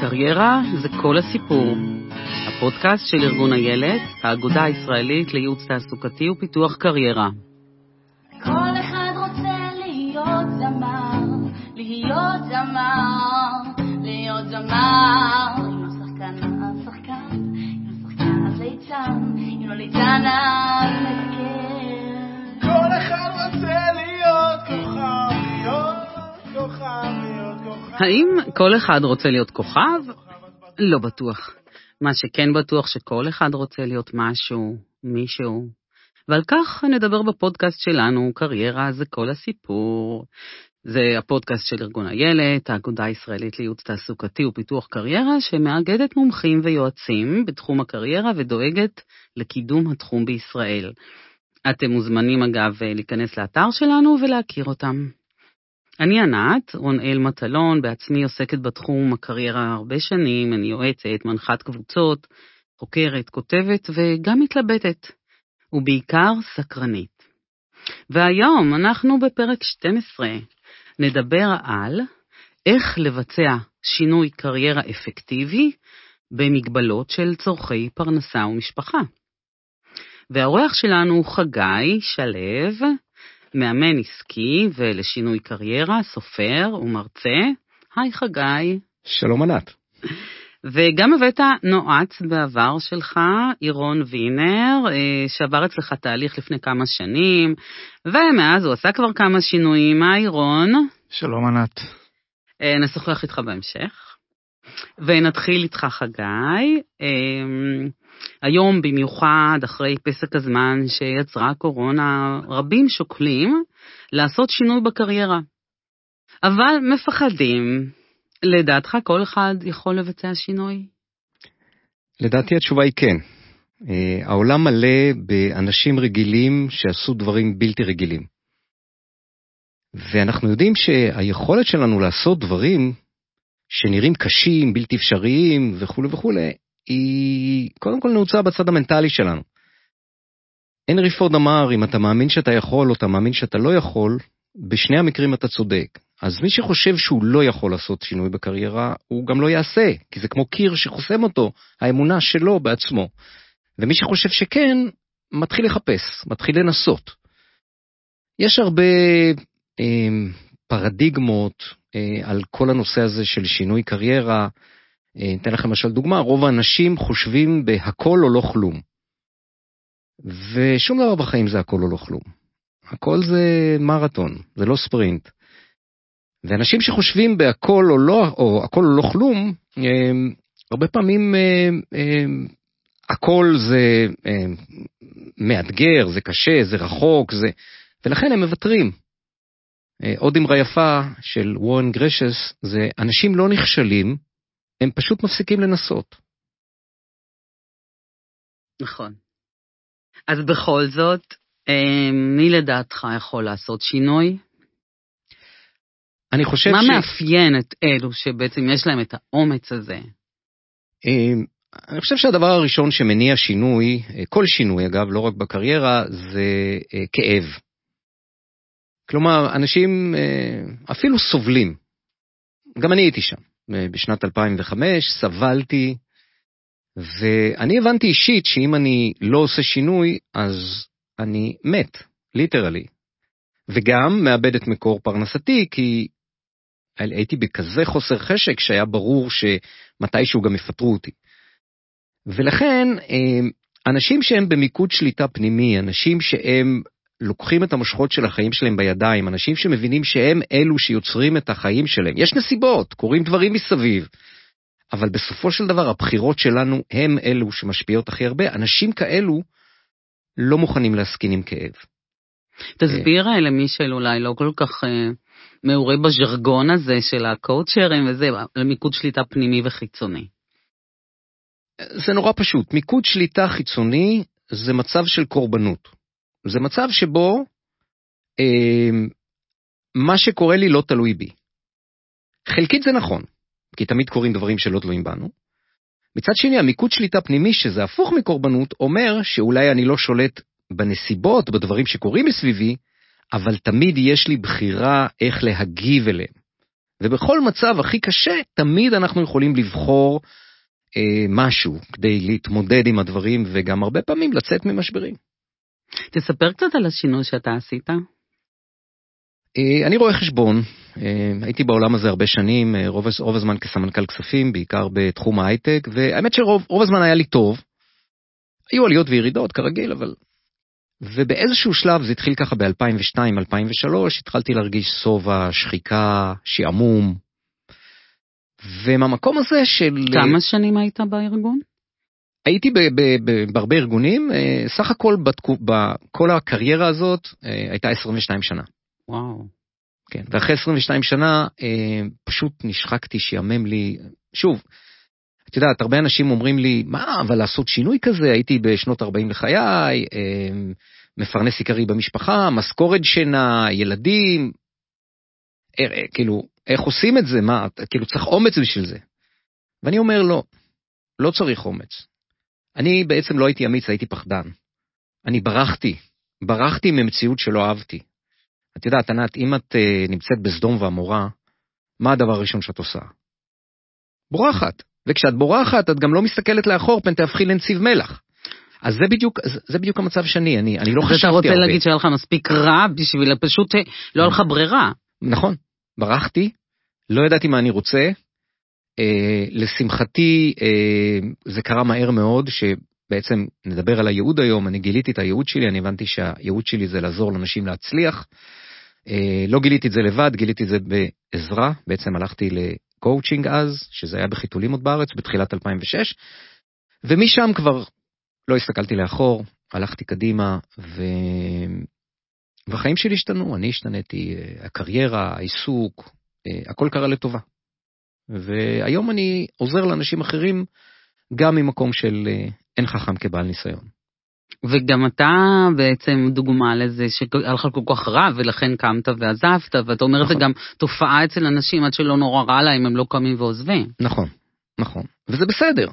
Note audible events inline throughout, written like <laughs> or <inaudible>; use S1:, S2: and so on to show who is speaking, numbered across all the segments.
S1: קריירה זה כל הסיפור. הפודקאסט של ארגון איילת, האגודה הישראלית לייעוץ תעסוקתי ופיתוח קריירה.
S2: כל אחד רוצה להיות זמר, להיות זמר, להיות זמר. אם לא שחקן אז שחקן, אם לא שחקן אז ליצן, אם לא ליצן אז מבקר.
S3: כל אחד רוצה
S1: האם כל אחד רוצה להיות כוכב? לא בטוח. מה שכן בטוח שכל אחד רוצה להיות משהו, מישהו. ועל כך נדבר בפודקאסט שלנו, קריירה זה כל הסיפור. זה הפודקאסט של ארגון איילת, האגודה הישראלית לייעוץ תעסוקתי ופיתוח קריירה, שמאגדת מומחים ויועצים בתחום הקריירה ודואגת לקידום התחום בישראל. אתם מוזמנים אגב להיכנס לאתר שלנו ולהכיר אותם. אני ענת, רונאל מטלון, בעצמי עוסקת בתחום הקריירה הרבה שנים, אני יועצת, מנחת קבוצות, חוקרת, כותבת וגם מתלבטת, ובעיקר סקרנית. והיום אנחנו בפרק 12 נדבר על איך לבצע שינוי קריירה אפקטיבי במגבלות של צורכי פרנסה ומשפחה. והאורח שלנו הוא חגי שלו, מאמן עסקי ולשינוי קריירה, סופר ומרצה. היי חגי.
S4: שלום ענת.
S1: וגם הבאת נועץ בעבר שלך, אירון וינר, שעבר אצלך תהליך לפני כמה שנים, ומאז הוא עשה כבר כמה שינויים. היי אירון.
S4: שלום ענת.
S1: נשוחח איתך בהמשך. ונתחיל איתך חגי. היום במיוחד אחרי פסק הזמן שיצרה הקורונה, רבים שוקלים לעשות שינוי בקריירה. אבל מפחדים, לדעתך כל אחד יכול לבצע שינוי?
S4: לדעתי התשובה היא כן. העולם מלא באנשים רגילים שעשו דברים בלתי רגילים. ואנחנו יודעים שהיכולת שלנו לעשות דברים שנראים קשים, בלתי אפשריים וכולי וכולי, היא קודם כל נעוצה בצד המנטלי שלנו. הנרי פורד אמר, אם אתה מאמין שאתה יכול או אתה מאמין שאתה לא יכול, בשני המקרים אתה צודק. אז מי שחושב שהוא לא יכול לעשות שינוי בקריירה, הוא גם לא יעשה, כי זה כמו קיר שחוסם אותו, האמונה שלו בעצמו. ומי שחושב שכן, מתחיל לחפש, מתחיל לנסות. יש הרבה אה, פרדיגמות אה, על כל הנושא הזה של שינוי קריירה, אתן לכם למשל דוגמה, רוב האנשים חושבים בהכל או לא כלום. ושום דבר בחיים זה הכל או לא כלום. הכל זה מרתון, זה לא ספרינט. ואנשים שחושבים בהכל או לא, או הכל או לא כלום, הרבה פעמים הכל זה מאתגר, זה קשה, זה רחוק, זה... ולכן הם מוותרים. עוד אמרה יפה של וורן גרשס, זה אנשים לא נכשלים, הם פשוט מפסיקים לנסות.
S1: נכון. אז בכל זאת, מי לדעתך יכול לעשות שינוי?
S4: אני חושב
S1: מה
S4: ש...
S1: מה מאפיין את אלו שבעצם יש להם את האומץ הזה?
S4: אני חושב שהדבר הראשון שמניע שינוי, כל שינוי אגב, לא רק בקריירה, זה כאב. כלומר, אנשים אפילו סובלים. גם אני הייתי שם. בשנת 2005, סבלתי, ואני הבנתי אישית שאם אני לא עושה שינוי, אז אני מת, ליטרלי. וגם מאבד את מקור פרנסתי, כי הייתי בכזה חוסר חשק שהיה ברור שמתישהו גם יפטרו אותי. ולכן, אנשים שהם במיקוד שליטה פנימי, אנשים שהם לוקחים את המושכות של החיים שלהם בידיים, אנשים שמבינים שהם אלו שיוצרים את החיים שלהם. יש נסיבות, קורים דברים מסביב, אבל בסופו של דבר הבחירות שלנו הם אלו שמשפיעות הכי הרבה. אנשים כאלו לא מוכנים להסכין עם כאב.
S1: תסביר למי של אולי לא כל כך מעורה בז'רגון הזה של הקואוצ'רים וזה, למיקוד שליטה פנימי וחיצוני.
S4: זה נורא פשוט, מיקוד שליטה חיצוני זה מצב של קורבנות. זה מצב שבו אה, מה שקורה לי לא תלוי בי. חלקית זה נכון, כי תמיד קורים דברים שלא תלויים בנו. מצד שני, המיקוד שליטה פנימי, שזה הפוך מקורבנות, אומר שאולי אני לא שולט בנסיבות, בדברים שקורים מסביבי, אבל תמיד יש לי בחירה איך להגיב אליהם. ובכל מצב הכי קשה, תמיד אנחנו יכולים לבחור אה, משהו כדי להתמודד עם הדברים, וגם הרבה פעמים לצאת ממשברים.
S1: תספר קצת על השינוי שאתה עשית.
S4: אה, אני רואה חשבון, אה, הייתי בעולם הזה הרבה שנים, אה, רוב, רוב הזמן כסמנכ"ל כספים, בעיקר בתחום ההייטק, והאמת שרוב הזמן היה לי טוב. היו עליות וירידות כרגיל, אבל... ובאיזשהו שלב, זה התחיל ככה ב-2002-2003, התחלתי להרגיש שובע, שחיקה, שעמום. ומהמקום הזה של...
S1: כמה שנים היית בארגון?
S4: הייתי בהרבה ארגונים, אה, סך הכל בכל הקריירה הזאת אה, הייתה 22 שנה.
S1: וואו.
S4: כן, ואחרי 22 שנה אה, פשוט נשחקתי, שיאמם לי. שוב, את יודעת, הרבה אנשים אומרים לי, מה, אבל לעשות שינוי כזה, הייתי בשנות 40 לחיי, מפרנס עיקרי במשפחה, משכורת שינה, ילדים, כאילו, איך עושים את זה? מה, כאילו צריך אומץ בשביל זה. ואני אומר, לא, לא צריך אומץ. אני בעצם לא הייתי אמיץ, הייתי פחדן. אני ברחתי, ברחתי ממציאות שלא אהבתי. את יודעת, ענת, אם את uh, נמצאת בסדום ועמורה, מה הדבר הראשון שאת עושה? בורחת. וכשאת בורחת, את גם לא מסתכלת לאחור, פן תהפכי לנציב מלח. אז זה בדיוק, זה בדיוק המצב שני, אני, אני לא חשבתי הרבה.
S1: אתה רוצה להגיד שהיה לך מספיק רע בשביל פשוט אה, לא היה לך ברירה.
S4: נכון, ברחתי, לא ידעתי מה אני רוצה, לשמחתי, אה, זה קרה מהר מאוד, שבעצם נדבר על הייעוד היום, אני גיליתי את הייעוד שלי, אני הבנתי שהייעוד שלי זה לעזור לאנשים להצליח. אה, לא גיליתי את זה לבד, גיליתי את זה בעזרה, בעצם הלכתי לקואוצ'ינג אז, שזה היה בחיתולים עוד בארץ, בתחילת 2006, ומשם כבר לא הסתכלתי לאחור, הלכתי קדימה, ו... והחיים שלי השתנו, אני השתניתי, הקריירה, העיסוק, הכל קרה לטובה. והיום אני עוזר לאנשים אחרים גם ממקום של אה, אין חכם כבעל ניסיון.
S1: וגם אתה בעצם דוגמה לזה שהיה לך כל כך רע ולכן קמת ועזבת, ואתה אומר נכון. זה גם תופעה אצל אנשים עד שלא נורא רע להם הם לא קמים ועוזבים.
S4: נכון, נכון, וזה בסדר.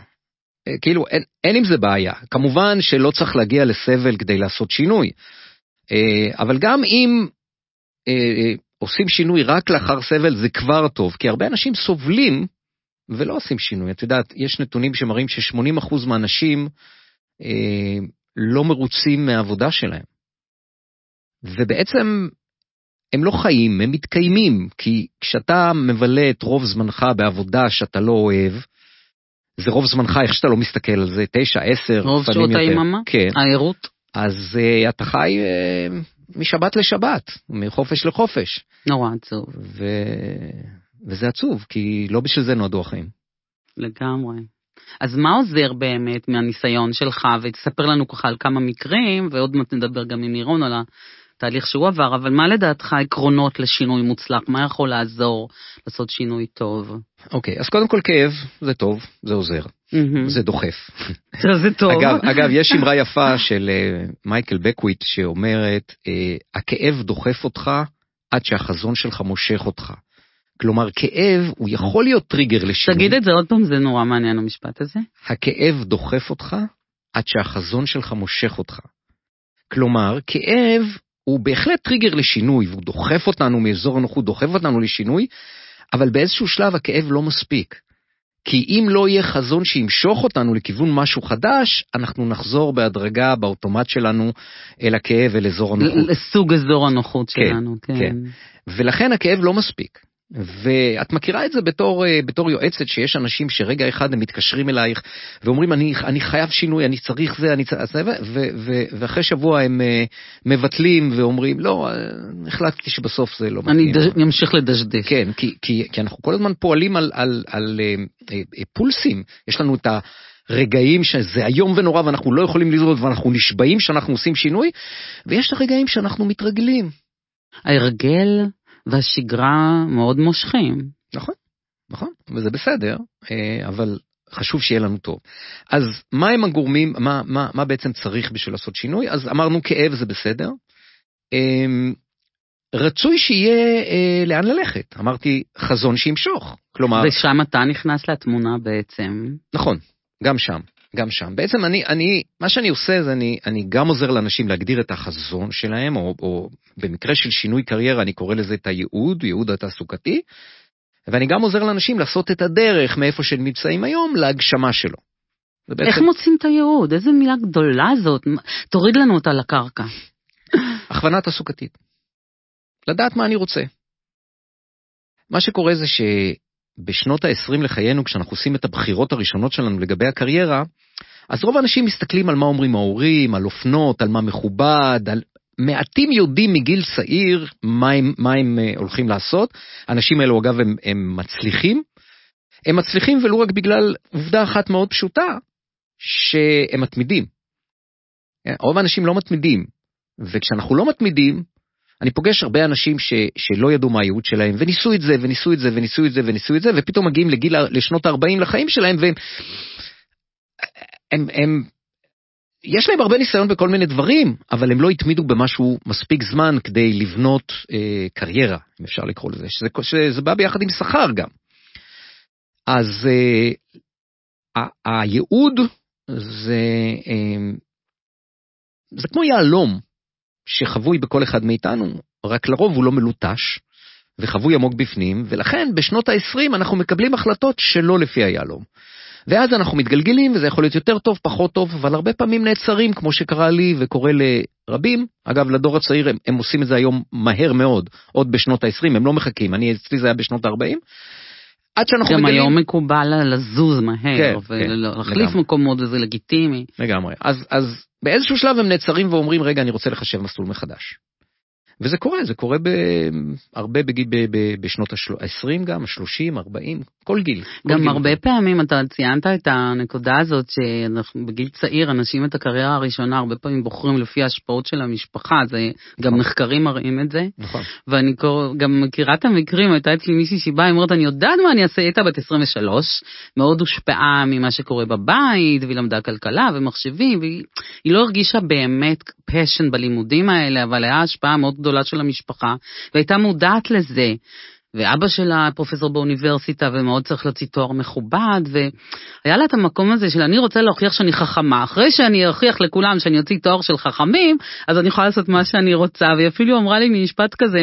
S4: אה, כאילו אין, אין עם זה בעיה. כמובן שלא צריך להגיע לסבל כדי לעשות שינוי, אה, אבל גם אם עושים שינוי רק לאחר סבל זה כבר טוב, כי הרבה אנשים סובלים ולא עושים שינוי. את יודעת, יש נתונים שמראים ש-80% מהאנשים אה, לא מרוצים מהעבודה שלהם. ובעצם הם לא חיים, הם מתקיימים, כי כשאתה מבלה את רוב זמנך בעבודה שאתה לא אוהב, זה רוב זמנך, איך שאתה לא מסתכל על זה, תשע, עשר,
S1: רוב שעות היממה?
S4: כן.
S1: הערות?
S4: אז uh, אתה חי uh, משבת לשבת, מחופש לחופש.
S1: נורא עצוב.
S4: ו... וזה עצוב, כי לא בשביל זה נועדו החיים.
S1: לגמרי. אז מה עוזר באמת מהניסיון שלך, ותספר לנו ככה על כמה מקרים, ועוד מעט נדבר גם עם לירון על התהליך שהוא עבר, אבל מה לדעתך העקרונות לשינוי מוצלח? מה יכול לעזור לעשות שינוי טוב?
S4: אוקיי, okay, אז קודם כל כאב זה טוב, זה עוזר. זה דוחף.
S1: זה טוב.
S4: אגב, אגב, יש אמרה יפה של אה, מייקל בקווית' שאומרת, אה, הכאב דוחף אותך עד שהחזון שלך מושך אותך. כלומר, כאב הוא יכול להיות טריגר לשינוי.
S1: תגיד את זה עוד פעם, זה נורא מעניין המשפט הזה.
S4: הכאב דוחף אותך עד שהחזון שלך מושך אותך. כלומר, כאב הוא בהחלט טריגר לשינוי, והוא דוחף אותנו מאזור הנוחות, דוחף אותנו לשינוי, אבל באיזשהו שלב הכאב לא מספיק. כי אם לא יהיה חזון שימשוך אותנו לכיוון משהו חדש, אנחנו נחזור בהדרגה באוטומט שלנו אל הכאב, אל אזור הנוחות.
S1: לסוג אזור הנוחות
S4: כן,
S1: שלנו, כן. כן.
S4: ולכן הכאב לא מספיק. ואת מכירה את זה בתור, אה, בתור יועצת, שיש אנשים שרגע אחד הם מתקשרים אלייך ואומרים, אני, אני חייב שינוי, אני צריך זה, אני צריך זה, ו, ו, ואחרי שבוע הם אה, מבטלים ואומרים, לא, אה, החלטתי שבסוף זה לא
S1: מתאים. אני אמשיך לדשדש.
S4: כן, כי, כי, כי אנחנו כל הזמן פועלים על, על, על, על פולסים, יש לנו את ה... רגעים שזה איום ונורא ואנחנו לא יכולים לזרוד ואנחנו נשבעים שאנחנו עושים שינוי, ויש את הרגעים שאנחנו מתרגלים.
S1: ההרגל והשגרה מאוד מושכים.
S4: נכון, נכון, וזה בסדר, אה, אבל חשוב שיהיה לנו טוב. אז מה הם הגורמים, מה, מה, מה בעצם צריך בשביל לעשות שינוי? אז אמרנו כאב זה בסדר. אמ, רצוי שיהיה אה, לאן ללכת. אמרתי, חזון שימשוך. כלומר...
S1: ושם אתה נכנס לתמונה בעצם.
S4: נכון, גם שם. גם שם. בעצם אני, אני, מה שאני עושה זה אני, אני גם עוזר לאנשים להגדיר את החזון שלהם, או, או במקרה של שינוי קריירה אני קורא לזה את הייעוד, ייעוד התעסוקתי, ואני גם עוזר לאנשים לעשות את הדרך מאיפה שהם נמצאים היום להגשמה שלו. זה
S1: איך מוצאים את הייעוד? איזה מילה גדולה זאת. תוריד לנו אותה לקרקע.
S4: הכוונה תעסוקתית. לדעת מה אני רוצה. מה שקורה זה שבשנות ה-20 לחיינו, כשאנחנו עושים את הבחירות הראשונות שלנו לגבי הקריירה, אז רוב האנשים מסתכלים על מה אומרים ההורים, על אופנות, על מה מכובד, על... מעטים יודעים מגיל צעיר מה הם, מה הם אה, הולכים לעשות. האנשים האלו אגב הם, הם מצליחים. הם מצליחים ולו רק בגלל עובדה אחת מאוד פשוטה, שהם מתמידים. רוב האנשים לא מתמידים, וכשאנחנו לא מתמידים, אני פוגש הרבה אנשים ש, שלא ידעו מה הייעוד שלהם, וניסו את זה, וניסו את זה, וניסו את זה, וניסו את זה, ופתאום מגיעים לגיל, לשנות ה-40 לחיים שלהם, והם... הם, הם, יש להם הרבה ניסיון בכל מיני דברים, אבל הם לא התמידו במשהו מספיק זמן כדי לבנות אה, קריירה, אם אפשר לקרוא לזה, שזה, שזה בא ביחד עם שכר גם. אז אה, ה- הייעוד זה, אה, זה כמו יהלום שחבוי בכל אחד מאיתנו, רק לרוב הוא לא מלוטש וחבוי עמוק בפנים, ולכן בשנות ה-20 אנחנו מקבלים החלטות שלא לפי היהלום. ואז אנחנו מתגלגלים, וזה יכול להיות יותר טוב, פחות טוב, אבל הרבה פעמים נעצרים, כמו שקרה לי וקורה לרבים. אגב, לדור הצעיר הם, הם עושים את זה היום מהר מאוד, עוד בשנות ה-20, הם לא מחכים, אני, אצלי זה היה בשנות ה-40. עד שאנחנו
S1: גם
S4: מגלים...
S1: היום מקובל לזוז
S4: כן,
S1: מהר,
S4: כן,
S1: ולהחליף
S4: לגמרי.
S1: מקומות, וזה לגיטימי.
S4: לגמרי. אז, אז באיזשהו שלב הם נעצרים ואומרים, רגע, אני רוצה לחשב מסלול מחדש. וזה קורה, זה קורה ב... הרבה בגיל, ב... ב... בשנות ה-20 גם, ה-30, 40, כל גיל. כל
S1: גם
S4: גיל.
S1: הרבה פעמים אתה ציינת את הנקודה הזאת שאנחנו בגיל צעיר אנשים את הקריירה הראשונה הרבה פעמים בוחרים לפי ההשפעות של המשפחה זה גם
S4: נכון.
S1: מחקרים מראים את זה
S4: נכון.
S1: ואני קור- גם מכירה את המקרים הייתה אצלי מישהי שבאה היא אומרת אני יודעת מה אני אעשה היא הייתה בת 23 מאוד הושפעה ממה שקורה בבית והיא למדה כלכלה ומחשבים והיא היא לא הרגישה באמת פשן בלימודים האלה אבל היה השפעה מאוד גדולה של המשפחה והייתה מודעת לזה. ואבא שלה פרופסור באוניברסיטה ומאוד צריך להוציא תואר מכובד והיה לה את המקום הזה של אני רוצה להוכיח שאני חכמה אחרי שאני אוכיח לכולם שאני אוציא תואר של חכמים אז אני יכולה לעשות מה שאני רוצה והיא אפילו אמרה לי משפט כזה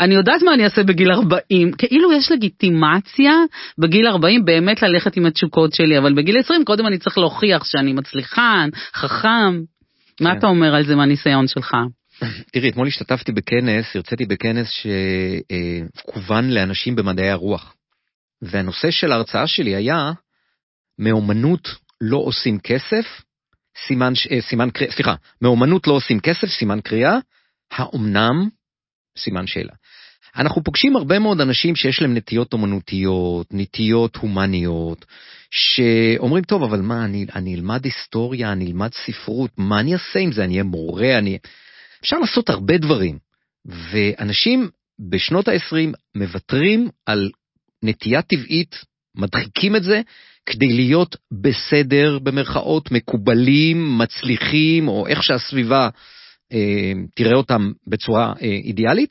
S1: אני יודעת מה אני אעשה בגיל 40 כאילו יש לגיטימציה בגיל 40 באמת ללכת עם התשוקות שלי אבל בגיל 20 קודם אני צריך להוכיח שאני מצליחן חכם מה
S4: כן.
S1: אתה אומר על זה מהניסיון שלך?
S4: תראי, אתמול השתתפתי בכנס, הרציתי בכנס שכוון לאנשים במדעי הרוח. והנושא של ההרצאה שלי היה, מאומנות לא עושים כסף, סימן, אה, סימן קריאה, סליחה, מאומנות לא עושים כסף, סימן קריאה, האומנם, סימן שאלה. אנחנו פוגשים הרבה מאוד אנשים שיש להם נטיות אומנותיות, נטיות הומניות, שאומרים, טוב, אבל מה, אני, אני אלמד היסטוריה, אני אלמד ספרות, מה אני אעשה עם זה? אני אהיה מורה, אני... אפשר לעשות הרבה דברים, ואנשים בשנות ה-20 מוותרים על נטייה טבעית, מדחיקים את זה, כדי להיות בסדר, במרכאות, מקובלים, מצליחים, או איך שהסביבה אה, תראה אותם בצורה אה, אידיאלית,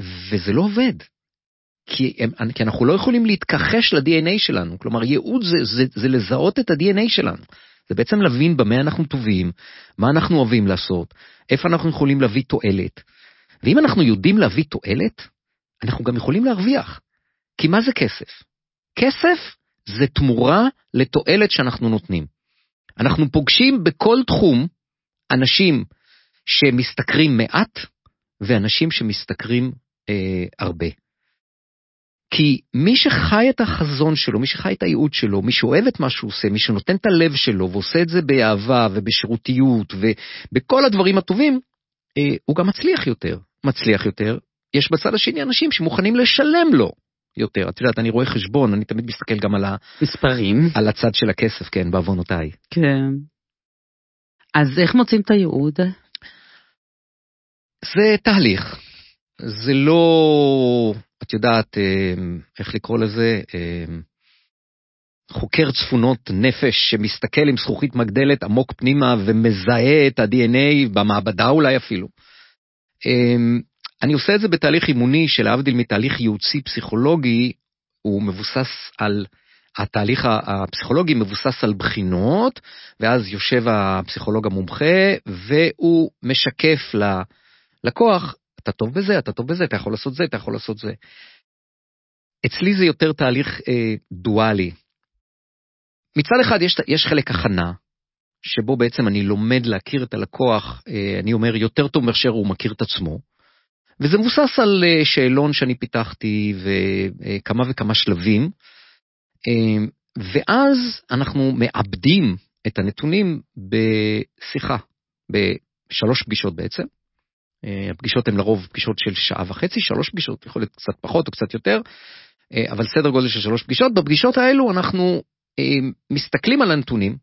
S4: וזה לא עובד. כי, הם, כי אנחנו לא יכולים להתכחש ל-DNA שלנו, כלומר ייעוד זה, זה, זה לזהות את ה-DNA שלנו. זה בעצם להבין במה אנחנו טובים, מה אנחנו אוהבים לעשות, איפה אנחנו יכולים להביא תועלת. ואם אנחנו יודעים להביא תועלת, אנחנו גם יכולים להרוויח. כי מה זה כסף? כסף זה תמורה לתועלת שאנחנו נותנים. אנחנו פוגשים בכל תחום אנשים שמשתכרים מעט ואנשים שמשתכרים אה, הרבה. כי מי שחי את החזון שלו, מי שחי את הייעוד שלו, מי שאוהב את מה שהוא עושה, מי שנותן את הלב שלו ועושה את זה באהבה ובשירותיות ובכל הדברים הטובים, אה, הוא גם מצליח יותר. מצליח יותר. יש בצד השני אנשים שמוכנים לשלם לו יותר. את יודעת, אני רואה חשבון, אני תמיד מסתכל גם על, ה,
S1: מספרים.
S4: על הצד של הכסף, כן, בעוונותיי.
S1: כן. אז איך מוצאים את הייעוד?
S4: זה תהליך. זה לא, את יודעת, אה, איך לקרוא לזה, אה, חוקר צפונות נפש שמסתכל עם זכוכית מגדלת עמוק פנימה ומזהה את ה-DNA במעבדה אולי אפילו. אה, אני עושה את זה בתהליך אימוני שלהבדיל מתהליך ייעוצי פסיכולוגי, הוא מבוסס על, התהליך הפסיכולוגי מבוסס על בחינות, ואז יושב הפסיכולוג המומחה והוא משקף ללקוח, אתה טוב בזה, אתה טוב בזה, אתה יכול לעשות זה, אתה יכול לעשות זה. אצלי זה יותר תהליך אה, דואלי. מצד אחד יש, יש חלק הכנה, שבו בעצם אני לומד להכיר את הלקוח, אה, אני אומר, יותר טוב מאשר הוא מכיר את עצמו, וזה מבוסס על אה, שאלון שאני פיתחתי וכמה וכמה שלבים, אה, ואז אנחנו מאבדים את הנתונים בשיחה, בשלוש פגישות בעצם. אה, הפגישות הן לרוב פגישות של שעה וחצי, שלוש פגישות, יכול להיות קצת פחות או קצת יותר, אה, אבל סדר גודל של שלוש פגישות. בפגישות האלו אנחנו אה, מסתכלים על הנתונים,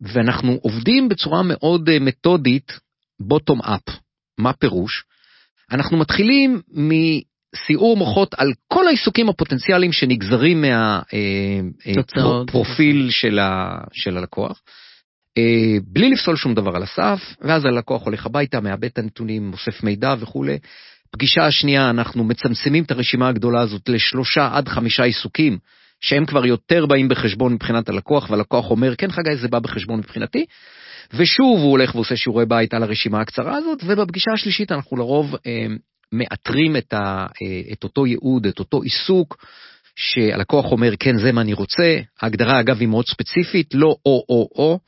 S4: ואנחנו עובדים בצורה מאוד מתודית, בוטום אפ. מה פירוש? אנחנו מתחילים מסיעור מוחות על כל העיסוקים הפוטנציאליים שנגזרים מהפרופיל של, ה, של הלקוח. אה, בלי לפסול שום דבר על הסף, ואז הלקוח הולך הביתה, מאבד את הנתונים, אוסף מידע וכולי. פגישה השנייה, אנחנו מצמצמים את הרשימה הגדולה הזאת לשלושה עד חמישה עיסוקים, שהם כבר יותר באים בחשבון מבחינת הלקוח, והלקוח אומר, כן חגי, זה בא בחשבון מבחינתי. ושוב הוא הולך ועושה שיעורי בית על הרשימה הקצרה הזאת, ובפגישה השלישית אנחנו לרוב אה, מאתרים את, ה, אה, את אותו ייעוד, את אותו עיסוק, שהלקוח אומר, כן, זה מה אני רוצה. ההגדרה, אגב, היא מאוד ספציפית, לא או-או-או.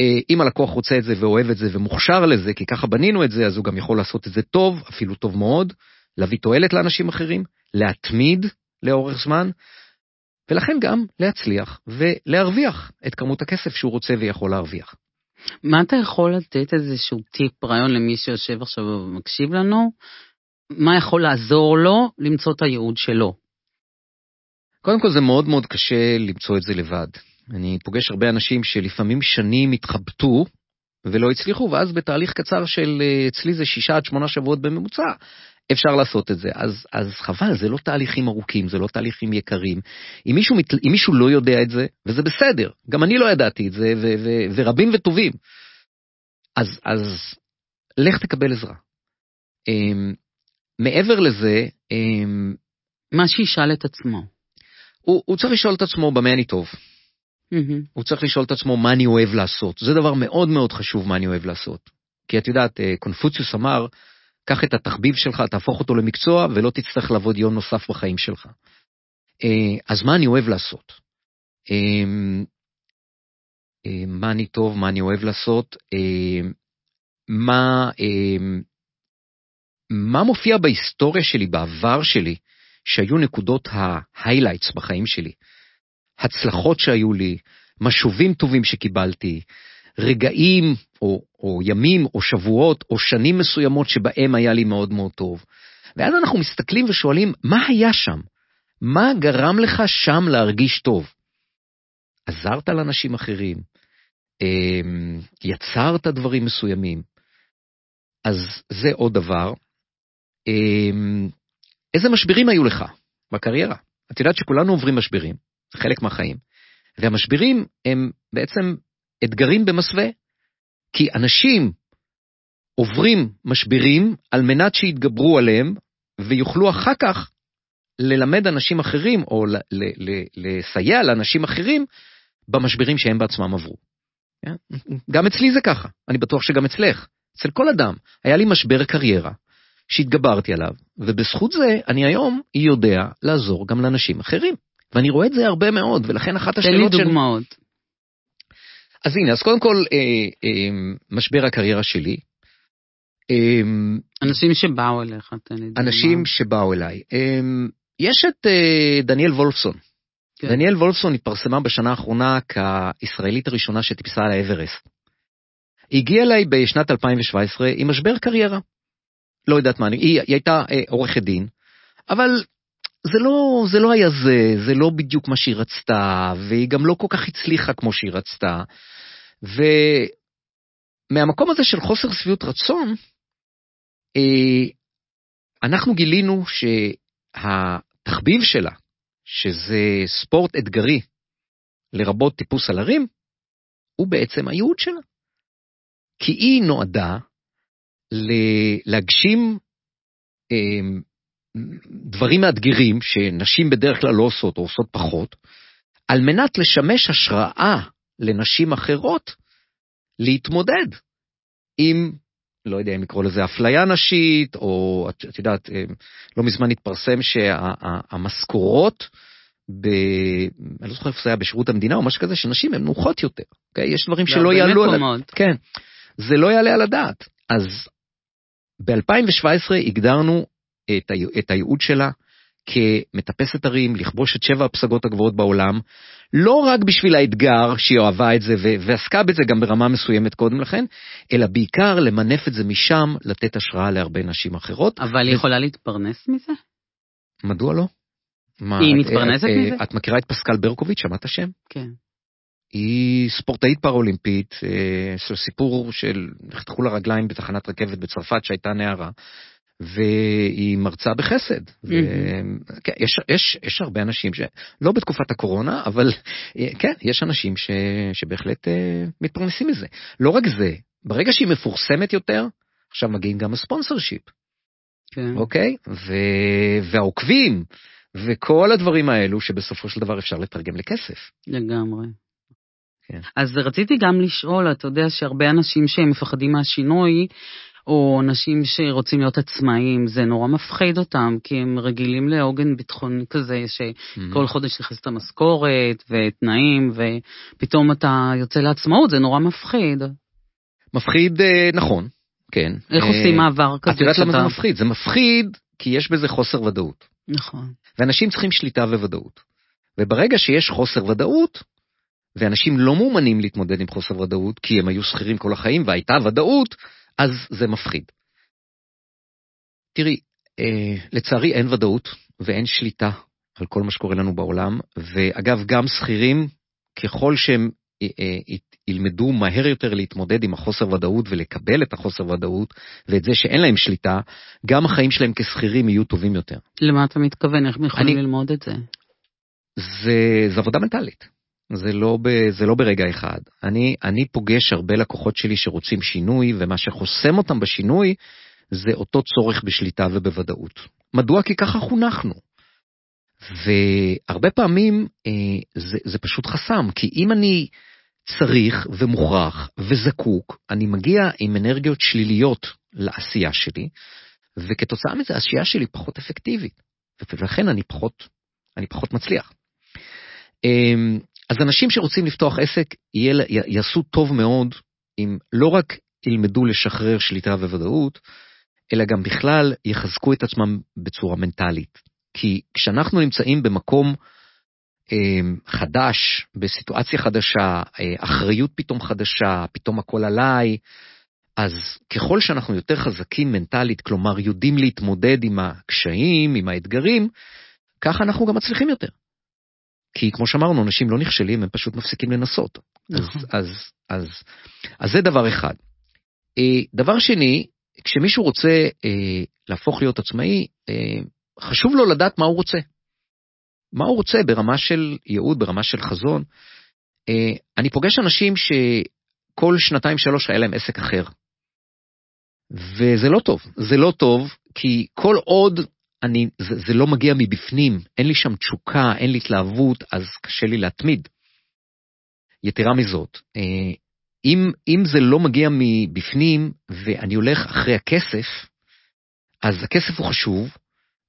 S4: אה, אם הלקוח רוצה את זה ואוהב את זה ומוכשר לזה, כי ככה בנינו את זה, אז הוא גם יכול לעשות את זה טוב, אפילו טוב מאוד, להביא תועלת לאנשים אחרים, להתמיד לאורך זמן, ולכן גם להצליח ולהרוויח את כמות הכסף שהוא רוצה ויכול להרוויח.
S1: מה אתה יכול לתת איזשהו טיפ, רעיון למי שיושב עכשיו ומקשיב לנו? מה יכול לעזור לו למצוא את הייעוד שלו?
S4: קודם כל זה מאוד מאוד קשה למצוא את זה לבד. אני פוגש הרבה אנשים שלפעמים שנים התחבטו ולא הצליחו, ואז בתהליך קצר של אה, אצלי זה שישה עד שמונה שבועות בממוצע, אפשר לעשות את זה. אז, אז חבל, זה לא תהליכים ארוכים, זה לא תהליכים יקרים. אם מישהו, אם מישהו לא יודע את זה, וזה בסדר, גם אני לא ידעתי את זה, ו, ו, ורבים וטובים, אז, אז לך תקבל עזרה. Um, מעבר לזה, um,
S1: מה שישאל את עצמו.
S4: הוא, הוא צריך לשאול את עצמו במה אני טוב. Mm-hmm. הוא צריך לשאול את עצמו מה אני אוהב לעשות. זה דבר מאוד מאוד חשוב מה אני אוהב לעשות. כי את יודעת, אה, קונפוציוס אמר, קח את התחביב שלך, תהפוך אותו למקצוע, ולא תצטרך לעבוד יום נוסף בחיים שלך. אה, אז מה אני אוהב לעשות? אה, מה אני טוב, מה אני אוהב לעשות, מה, מה מופיע בהיסטוריה שלי, בעבר שלי, שהיו נקודות ההיילייטס בחיים שלי. הצלחות שהיו לי, משובים טובים שקיבלתי, רגעים או, או ימים או שבועות או שנים מסוימות שבהם היה לי מאוד מאוד טוב. ואז אנחנו מסתכלים ושואלים, מה היה שם? מה גרם לך שם להרגיש טוב? עזרת לאנשים אחרים? אמ, יצרת דברים מסוימים? אז זה עוד דבר. אמ, איזה משברים היו לך בקריירה? את יודעת שכולנו עוברים משברים. חלק מהחיים. והמשברים הם בעצם אתגרים במסווה, כי אנשים עוברים משברים על מנת שיתגברו עליהם ויוכלו אחר כך ללמד אנשים אחרים או לסייע לאנשים אחרים במשברים שהם בעצמם עברו. כן? גם אצלי זה ככה, אני בטוח שגם אצלך, אצל כל אדם. היה לי משבר קריירה שהתגברתי עליו, ובזכות זה אני היום יודע לעזור גם לאנשים אחרים. ואני רואה את זה הרבה מאוד, ולכן אחת השאלות
S1: של... תן לי דוגמאות. של...
S4: אז הנה, אז קודם כל, אה, אה, משבר הקריירה שלי.
S1: אה, אנשים שבאו אליך, תן לי דוגמא.
S4: אנשים שבאו אליי. אה, יש את אה, דניאל וולפסון. כן. דניאל וולפסון התפרסמה בשנה האחרונה כישראלית הראשונה שטיפסה על האברסט. הגיעה אליי בשנת 2017 עם משבר קריירה. לא יודעת מה, היא, היא הייתה אה, עורכת דין, אבל זה לא, זה לא היה זה, זה לא בדיוק מה שהיא רצתה, והיא גם לא כל כך הצליחה כמו שהיא רצתה. ומהמקום הזה של חוסר שביעות רצון, אה, אנחנו גילינו שהתחביב שלה, שזה ספורט אתגרי, לרבות טיפוס על הרים, הוא בעצם הייעוד שלה. כי היא נועדה להגשים אה, דברים מאתגרים שנשים בדרך כלל לא עושות או עושות פחות, על מנת לשמש השראה לנשים אחרות להתמודד עם לא יודע אם לקרוא לזה אפליה נשית, או את, את יודעת, אה, לא מזמן התפרסם שהמשכורות, ב... אני לא זוכר איפה זה היה בשירות המדינה או משהו כזה, שנשים הן נוחות יותר. Okay? יש דברים שלא
S1: בהרבה
S4: יעלו על...
S1: מקומות.
S4: כן, זה לא יעלה על הדעת. אז ב-2017 הגדרנו את. את הייעוד שלה כמטפסת הרים, לכבוש את שבע הפסגות הגבוהות בעולם, לא רק בשביל האתגר שהיא אוהבה את זה ו- ועסקה בזה גם ברמה מסוימת קודם לכן, אלא בעיקר למנף את זה משם, לתת השראה להרבה נשים אחרות.
S1: אבל היא
S4: ו-
S1: יכולה להתפרנס מזה?
S4: מדוע לא? מה,
S1: היא מתפרנסת
S4: את-
S1: מזה?
S4: את מכירה את פסקל ברקוביץ', שמעת שם?
S1: כן.
S4: היא ספורטאית פראולימפית, אה, של סיפור של נחתכו לה רגליים בתחנת רכבת בצרפת שהייתה נערה, והיא מרצה בחסד. ו... כן, יש, יש, יש הרבה אנשים, ש... לא בתקופת הקורונה, אבל אה, כן, יש אנשים ש... שבהחלט אה, מתפרנסים מזה. לא רק זה, ברגע שהיא מפורסמת יותר, עכשיו מגיעים גם הספונסר שיפ,
S1: כן.
S4: אוקיי? ו... והעוקבים, וכל הדברים האלו שבסופו של דבר אפשר לתרגם לכסף.
S1: לגמרי.
S4: כן.
S1: אז רציתי גם לשאול, אתה יודע שהרבה אנשים שהם מפחדים מהשינוי, או אנשים שרוצים להיות עצמאים, זה נורא מפחיד אותם, כי הם רגילים לעוגן ביטחוני כזה, שכל חודש נכנסת המשכורת ותנאים, ופתאום אתה יוצא לעצמאות, זה נורא מפחיד.
S4: מפחיד, אה, נכון, כן.
S1: איך
S4: אה,
S1: עושים מעבר כזה?
S4: את יודעת למה זה מפחיד? זה מפחיד כי יש בזה חוסר ודאות.
S1: נכון.
S4: ואנשים צריכים שליטה וודאות. וברגע שיש חוסר ודאות, ואנשים לא מאומנים להתמודד עם חוסר ודאות, כי הם היו שכירים כל החיים והייתה ודאות, אז זה מפחיד. תראי, אה, לצערי אין ודאות ואין שליטה על כל מה שקורה לנו בעולם, ואגב, גם שכירים, ככל שהם אה, אה, ילמדו מהר יותר להתמודד עם החוסר ודאות ולקבל את החוסר ודאות, ואת זה שאין להם שליטה, גם החיים שלהם כשכירים יהיו טובים יותר.
S1: למה אתה מתכוון? איך הם יכולים
S4: אני-
S1: ללמוד את זה?
S4: זה, זה עבודה מנטלית. זה לא, ב, זה לא ברגע אחד. אני, אני פוגש הרבה לקוחות שלי שרוצים שינוי, ומה שחוסם אותם בשינוי זה אותו צורך בשליטה ובוודאות. מדוע? כי ככה חונכנו. והרבה פעמים אה, זה, זה פשוט חסם, כי אם אני צריך ומוכרח וזקוק, אני מגיע עם אנרגיות שליליות לעשייה שלי, וכתוצאה מזה העשייה שלי פחות אפקטיבית, ולכן אני פחות, אני פחות מצליח. אמ, אז אנשים שרוצים לפתוח עסק יעשו טוב מאוד אם לא רק ילמדו לשחרר שליטה וודאות, אלא גם בכלל יחזקו את עצמם בצורה מנטלית. כי כשאנחנו נמצאים במקום אמ, חדש, בסיטואציה חדשה, אה, אחריות פתאום חדשה, פתאום הכל עליי, אז ככל שאנחנו יותר חזקים מנטלית, כלומר יודעים להתמודד עם הקשיים, עם האתגרים, ככה אנחנו גם מצליחים יותר. כי כמו שאמרנו, אנשים לא נכשלים, הם פשוט מפסיקים לנסות. אז,
S1: נכון.
S4: אז, אז, אז זה דבר אחד. אה, דבר שני, כשמישהו רוצה אה, להפוך להיות עצמאי, אה, חשוב לו לדעת מה הוא רוצה. מה הוא רוצה ברמה של ייעוד, ברמה של חזון. אה, אני פוגש אנשים שכל שנתיים שלוש היה להם עסק אחר. וזה לא טוב, זה לא טוב, כי כל עוד אני, זה, זה לא מגיע מבפנים, אין לי שם תשוקה, אין לי התלהבות, אז קשה לי להתמיד. יתרה מזאת, אה, אם, אם זה לא מגיע מבפנים ואני הולך אחרי הכסף, אז הכסף הוא חשוב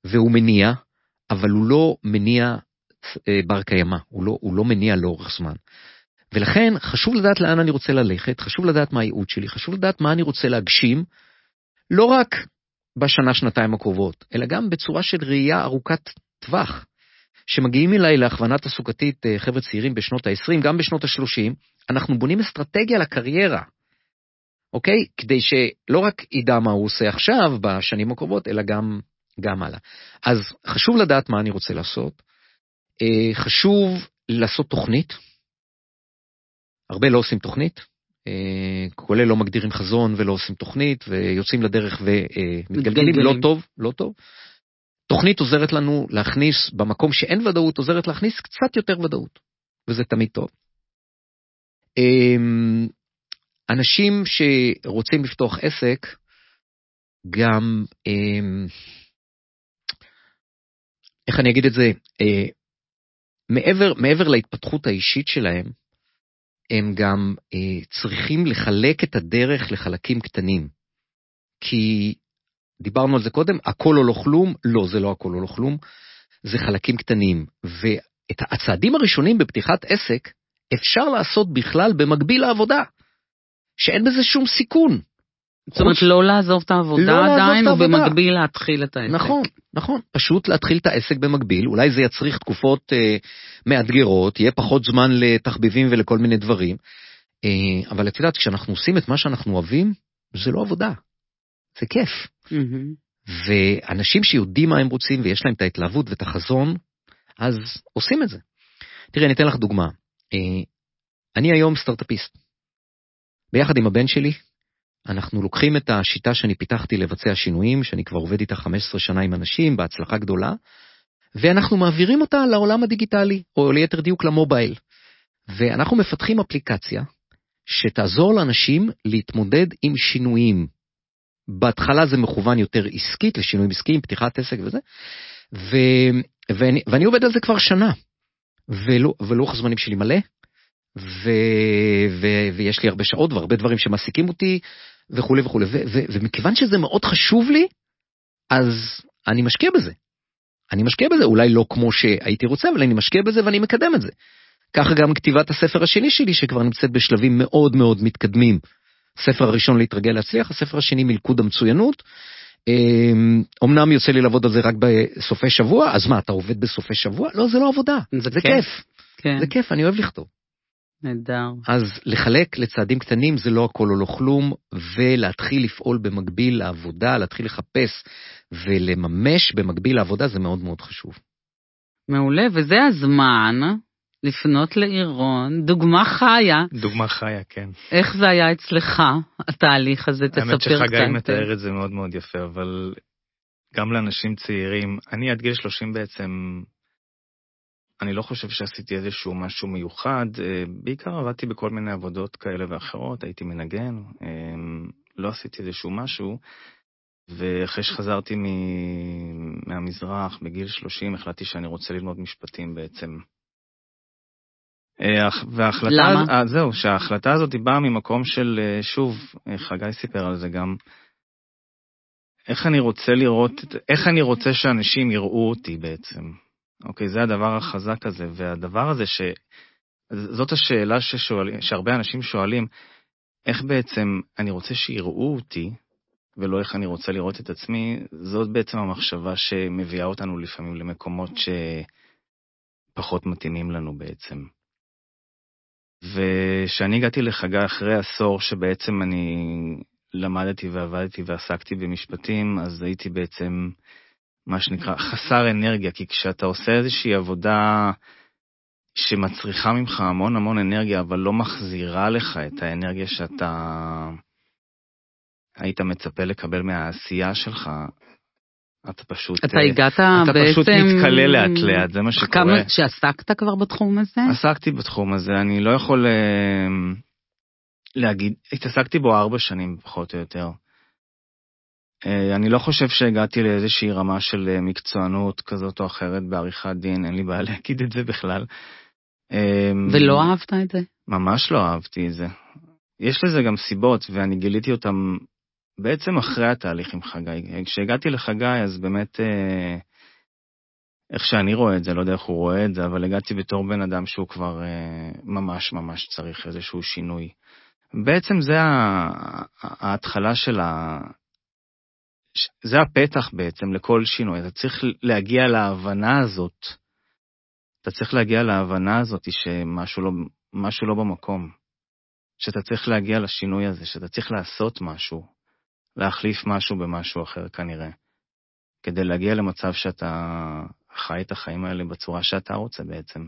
S4: והוא מניע, אבל הוא לא מניע אה, בר קיימא, הוא לא, הוא לא מניע לאורך זמן. ולכן חשוב לדעת לאן אני רוצה ללכת, חשוב לדעת מה הייעוד שלי, חשוב לדעת מה אני רוצה להגשים, לא רק בשנה, שנתיים הקרובות, אלא גם בצורה של ראייה ארוכת טווח. שמגיעים אליי להכוונה תעסוקתית אה, חבר'ה צעירים בשנות ה-20, גם בשנות ה-30, אנחנו בונים אסטרטגיה לקריירה, אוקיי? כדי שלא רק ידע מה הוא עושה עכשיו, בשנים הקרובות, אלא גם, גם הלאה. אז חשוב לדעת מה אני רוצה לעשות, אה, חשוב לעשות תוכנית, הרבה לא עושים תוכנית, כולל לא מגדירים חזון ולא עושים תוכנית, ויוצאים לדרך ומתגלגלים, לא
S1: מתגלגלים.
S4: טוב, לא טוב. תוכנית עוזרת לנו להכניס, במקום שאין ודאות, עוזרת להכניס קצת יותר ודאות, וזה תמיד טוב. אמ, אנשים שרוצים לפתוח עסק, גם, איך אני אגיד את זה, אה, מעבר, מעבר להתפתחות האישית שלהם, הם גם אה, צריכים לחלק את הדרך לחלקים קטנים. כי דיברנו על זה קודם, הכל או לא כלום, לא, זה לא הכל או לא כלום, זה חלקים קטנים. ואת הצעדים הראשונים בפתיחת עסק אפשר לעשות בכלל במקביל לעבודה, שאין בזה שום סיכון.
S1: זאת אומרת, לא לעזוב את העבודה
S4: לא
S1: עדיין. ובמקביל להתחיל את העסק.
S4: נכון, נכון, פשוט להתחיל את העסק במקביל, אולי זה יצריך תקופות אה, מאתגרות, יהיה פחות זמן לתחביבים ולכל מיני דברים, אה, אבל את יודעת, כשאנחנו עושים את מה שאנחנו אוהבים, זה לא עבודה, זה כיף.
S1: מהמם.
S4: ואנשים שיודעים מה הם רוצים ויש להם את ההתלהבות ואת החזון, אז עושים את זה. תראי, אני אתן לך דוגמה. אה, אני היום סטארט-אפיסט. ביחד עם הבן שלי, אנחנו לוקחים את השיטה שאני פיתחתי לבצע שינויים, שאני כבר עובד איתה 15 שנה עם אנשים, בהצלחה גדולה, ואנחנו מעבירים אותה לעולם הדיגיטלי, או ליתר דיוק למובייל. ואנחנו מפתחים אפליקציה שתעזור לאנשים להתמודד עם שינויים. בהתחלה זה מכוון יותר עסקית, לשינויים עסקיים, פתיחת עסק וזה, ו, ואני, ואני עובד על זה כבר שנה, ולו- ולוח הזמנים שלי מלא, ו, ו, ויש לי הרבה שעות והרבה דברים שמעסיקים אותי, וכולי וכולי, ו, ו, ומכיוון שזה מאוד חשוב לי, אז אני משקיע בזה. אני משקיע בזה, אולי לא כמו שהייתי רוצה, אבל אני משקיע בזה ואני מקדם את זה. ככה גם כתיבת הספר השני שלי, שכבר נמצאת בשלבים מאוד מאוד מתקדמים. הספר הראשון להתרגל להצליח, הספר השני מלכוד המצוינות. אמ, אמנם יוצא לי לעבוד על זה רק בסופי שבוע, אז מה, אתה עובד בסופי שבוע? לא, זה לא עבודה,
S1: זה
S4: זה
S1: כיף.
S4: כיף,
S1: כן,
S4: זה כיף, אני אוהב לכתוב.
S1: נהדר.
S4: אז לחלק לצעדים קטנים זה לא הכל או לא כלום, ולהתחיל לפעול במקביל לעבודה, להתחיל לחפש ולממש במקביל לעבודה זה מאוד מאוד חשוב.
S1: מעולה, וזה הזמן לפנות לאירון, דוגמה חיה,
S3: דוגמה חיה, כן.
S1: איך זה היה אצלך, התהליך הזה, תספר
S3: האמת
S1: קצת.
S3: שחגי מתאר את זה מאוד מאוד יפה, אבל גם לאנשים צעירים, אני עד גיל 30 בעצם, אני לא חושב שעשיתי איזשהו משהו מיוחד, אה, בעיקר עבדתי בכל מיני עבודות כאלה ואחרות, הייתי מנגן, אה, לא עשיתי איזשהו משהו, ואחרי שחזרתי מ- מהמזרח בגיל 30, החלטתי שאני רוצה ללמוד משפטים בעצם. אה, וההחלטה,
S1: למה?
S3: זהו, שההחלטה הזאת באה ממקום של, שוב, חגי סיפר על זה גם, איך אני רוצה לראות, איך אני רוצה שאנשים יראו אותי בעצם. אוקיי, זה הדבר החזק הזה, והדבר הזה ש... זאת השאלה ששואל, שהרבה אנשים שואלים, איך בעצם אני רוצה שיראו אותי, ולא איך אני רוצה לראות את עצמי, זאת בעצם המחשבה שמביאה אותנו לפעמים למקומות שפחות מתאימים לנו בעצם. וכשאני הגעתי לחגי אחרי עשור שבעצם אני למדתי ועבדתי ועסקתי במשפטים, אז הייתי בעצם מה שנקרא חסר אנרגיה, כי כשאתה עושה איזושהי עבודה שמצריכה ממך המון המון אנרגיה, אבל לא מחזירה לך את האנרגיה שאתה היית מצפה לקבל מהעשייה שלך, אתה פשוט...
S1: אתה
S3: אה,
S1: הגעת
S3: אתה
S1: בעצם...
S3: פשוט מתכלה לאט לאט, זה מה שקורה.
S1: כמה שעסקת כבר בתחום הזה?
S3: עסקתי בתחום הזה, אני לא יכול אה, להגיד, התעסקתי בו ארבע שנים פחות או יותר. אה, אני לא חושב שהגעתי לאיזושהי רמה של אה, מקצוענות כזאת או אחרת בעריכת דין, אין לי בעיה <laughs> להגיד את זה בכלל. אה,
S1: ולא אהבת את זה?
S3: ממש לא אהבתי את זה. יש לזה גם סיבות, ואני גיליתי אותם בעצם אחרי התהליך עם חגי. כשהגעתי לחגי, אז באמת, איך שאני רואה את זה, לא יודע איך הוא רואה את זה, אבל הגעתי בתור בן אדם שהוא כבר ממש ממש צריך איזשהו שינוי. בעצם זה ההתחלה של ה... זה הפתח בעצם לכל שינוי. אתה צריך להגיע להבנה הזאת. אתה צריך להגיע להבנה הזאת שמשהו לא, לא במקום. שאתה צריך להגיע לשינוי הזה, שאתה צריך לעשות משהו, להחליף משהו במשהו אחר כנראה, כדי להגיע למצב שאתה חי את החיים האלה בצורה שאתה רוצה בעצם.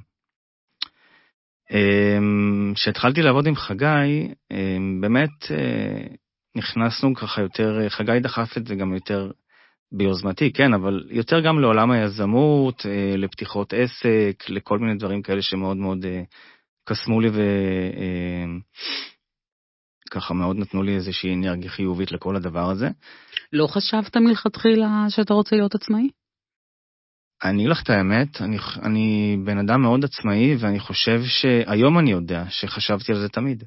S3: אמ, כשהתחלתי לעבוד עם חגי, אמ, באמת אה, נכנסנו ככה יותר, חגי דחף את זה גם יותר ביוזמתי, כן, אבל יותר גם לעולם היזמות, אה, לפתיחות עסק, לכל מיני דברים כאלה שמאוד מאוד אה, קסמו לי וככה מאוד נתנו לי איזושהי אנרגיה חיובית לכל הדבר הזה.
S1: לא חשבת מלכתחילה שאתה רוצה להיות עצמאי?
S3: אני אגיד לך את האמת, אני, אני בן אדם מאוד עצמאי, ואני חושב שהיום אני יודע שחשבתי על זה תמיד.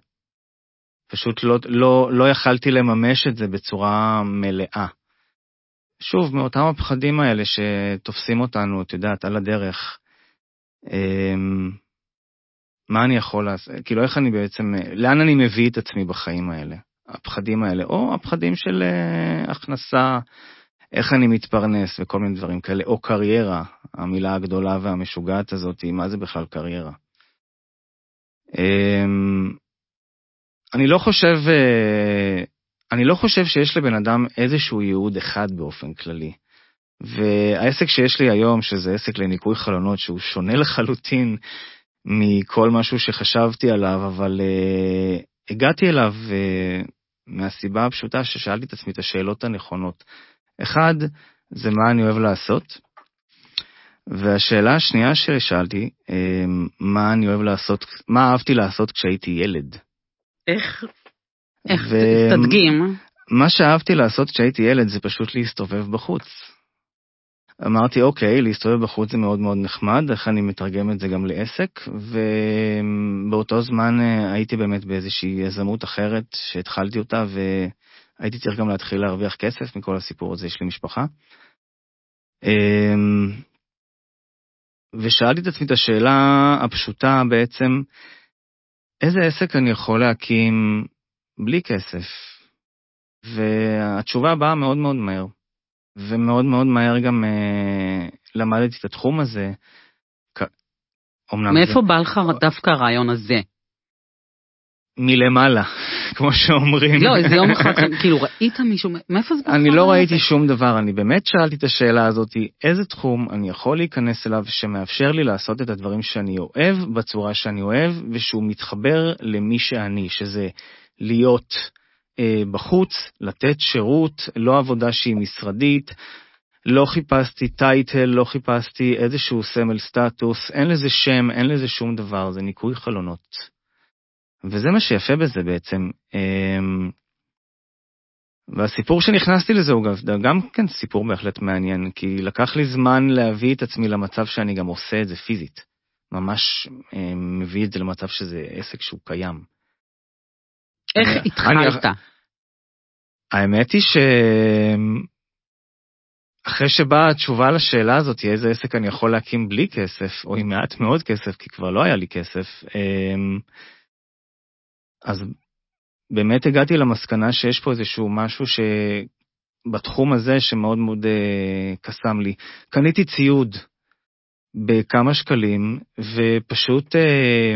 S3: פשוט לא, לא, לא יכלתי לממש את זה בצורה מלאה. שוב, מאותם הפחדים האלה שתופסים אותנו, את יודעת, על הדרך. אמ, מה אני יכול לעשות? כאילו, איך אני בעצם, לאן אני מביא את עצמי בחיים האלה? הפחדים האלה, או הפחדים של uh, הכנסה, איך אני מתפרנס וכל מיני דברים כאלה, או קריירה, המילה הגדולה והמשוגעת הזאת, מה זה בכלל קריירה? Um, אני לא חושב, uh, אני לא חושב שיש לבן אדם איזשהו ייעוד אחד באופן כללי. והעסק שיש לי היום, שזה עסק לניקוי חלונות, שהוא שונה לחלוטין מכל משהו שחשבתי עליו, אבל uh, הגעתי אליו uh, מהסיבה הפשוטה ששאלתי את עצמי את השאלות הנכונות. אחד, זה מה אני אוהב לעשות, והשאלה השנייה ששאלתי, מה אני אוהב לעשות, מה אהבתי לעשות כשהייתי ילד.
S1: איך? איך? ו... תדגים.
S3: מה שאהבתי לעשות כשהייתי ילד זה פשוט להסתובב בחוץ. אמרתי, אוקיי, להסתובב בחוץ זה מאוד מאוד נחמד, איך אני מתרגם את זה גם לעסק, ובאותו זמן אה, הייתי באמת באיזושהי יזמות אחרת שהתחלתי אותה, והייתי צריך גם להתחיל להרוויח כסף מכל הסיפור הזה, יש לי משפחה. אמ, ושאלתי את עצמי את השאלה הפשוטה בעצם, איזה עסק אני יכול להקים בלי כסף? והתשובה באה מאוד מאוד מהר. ומאוד מאוד מהר גם אה, למדתי את התחום הזה.
S1: מאיפה זה... בא לך דווקא הרעיון הזה?
S3: מלמעלה, כמו שאומרים.
S1: לא, איזה יום אחד, כאילו, ראית מישהו, מאיפה זה בא
S3: לך? אני לא ראיתי שום דבר, אני באמת שאלתי את השאלה הזאת, איזה תחום אני יכול להיכנס אליו שמאפשר לי לעשות את הדברים שאני אוהב בצורה שאני אוהב, ושהוא מתחבר למי שאני, שזה להיות אה, בחוץ, לתת שירות, לא עבודה שהיא משרדית, לא חיפשתי טייטל, לא חיפשתי איזשהו סמל סטטוס, אין לזה שם, אין לזה שום דבר, זה ניקוי חלונות. וזה מה שיפה בזה בעצם. אמ, והסיפור שנכנסתי לזה הוא גם, גם כן סיפור בהחלט מעניין, כי לקח לי זמן להביא את עצמי למצב שאני גם עושה את זה פיזית. ממש אמ, מביא את זה למצב שזה עסק שהוא קיים.
S1: איך התחלת?
S3: האמת היא ש... אחרי שבאה התשובה לשאלה הזאת, איזה עסק אני יכול להקים בלי כסף, או עם מעט מאוד כסף, כי כבר לא היה לי כסף, אמ, אז באמת הגעתי למסקנה שיש פה איזשהו משהו שבתחום הזה שמאוד מאוד אה, קסם לי. קניתי ציוד בכמה שקלים, ופשוט אה,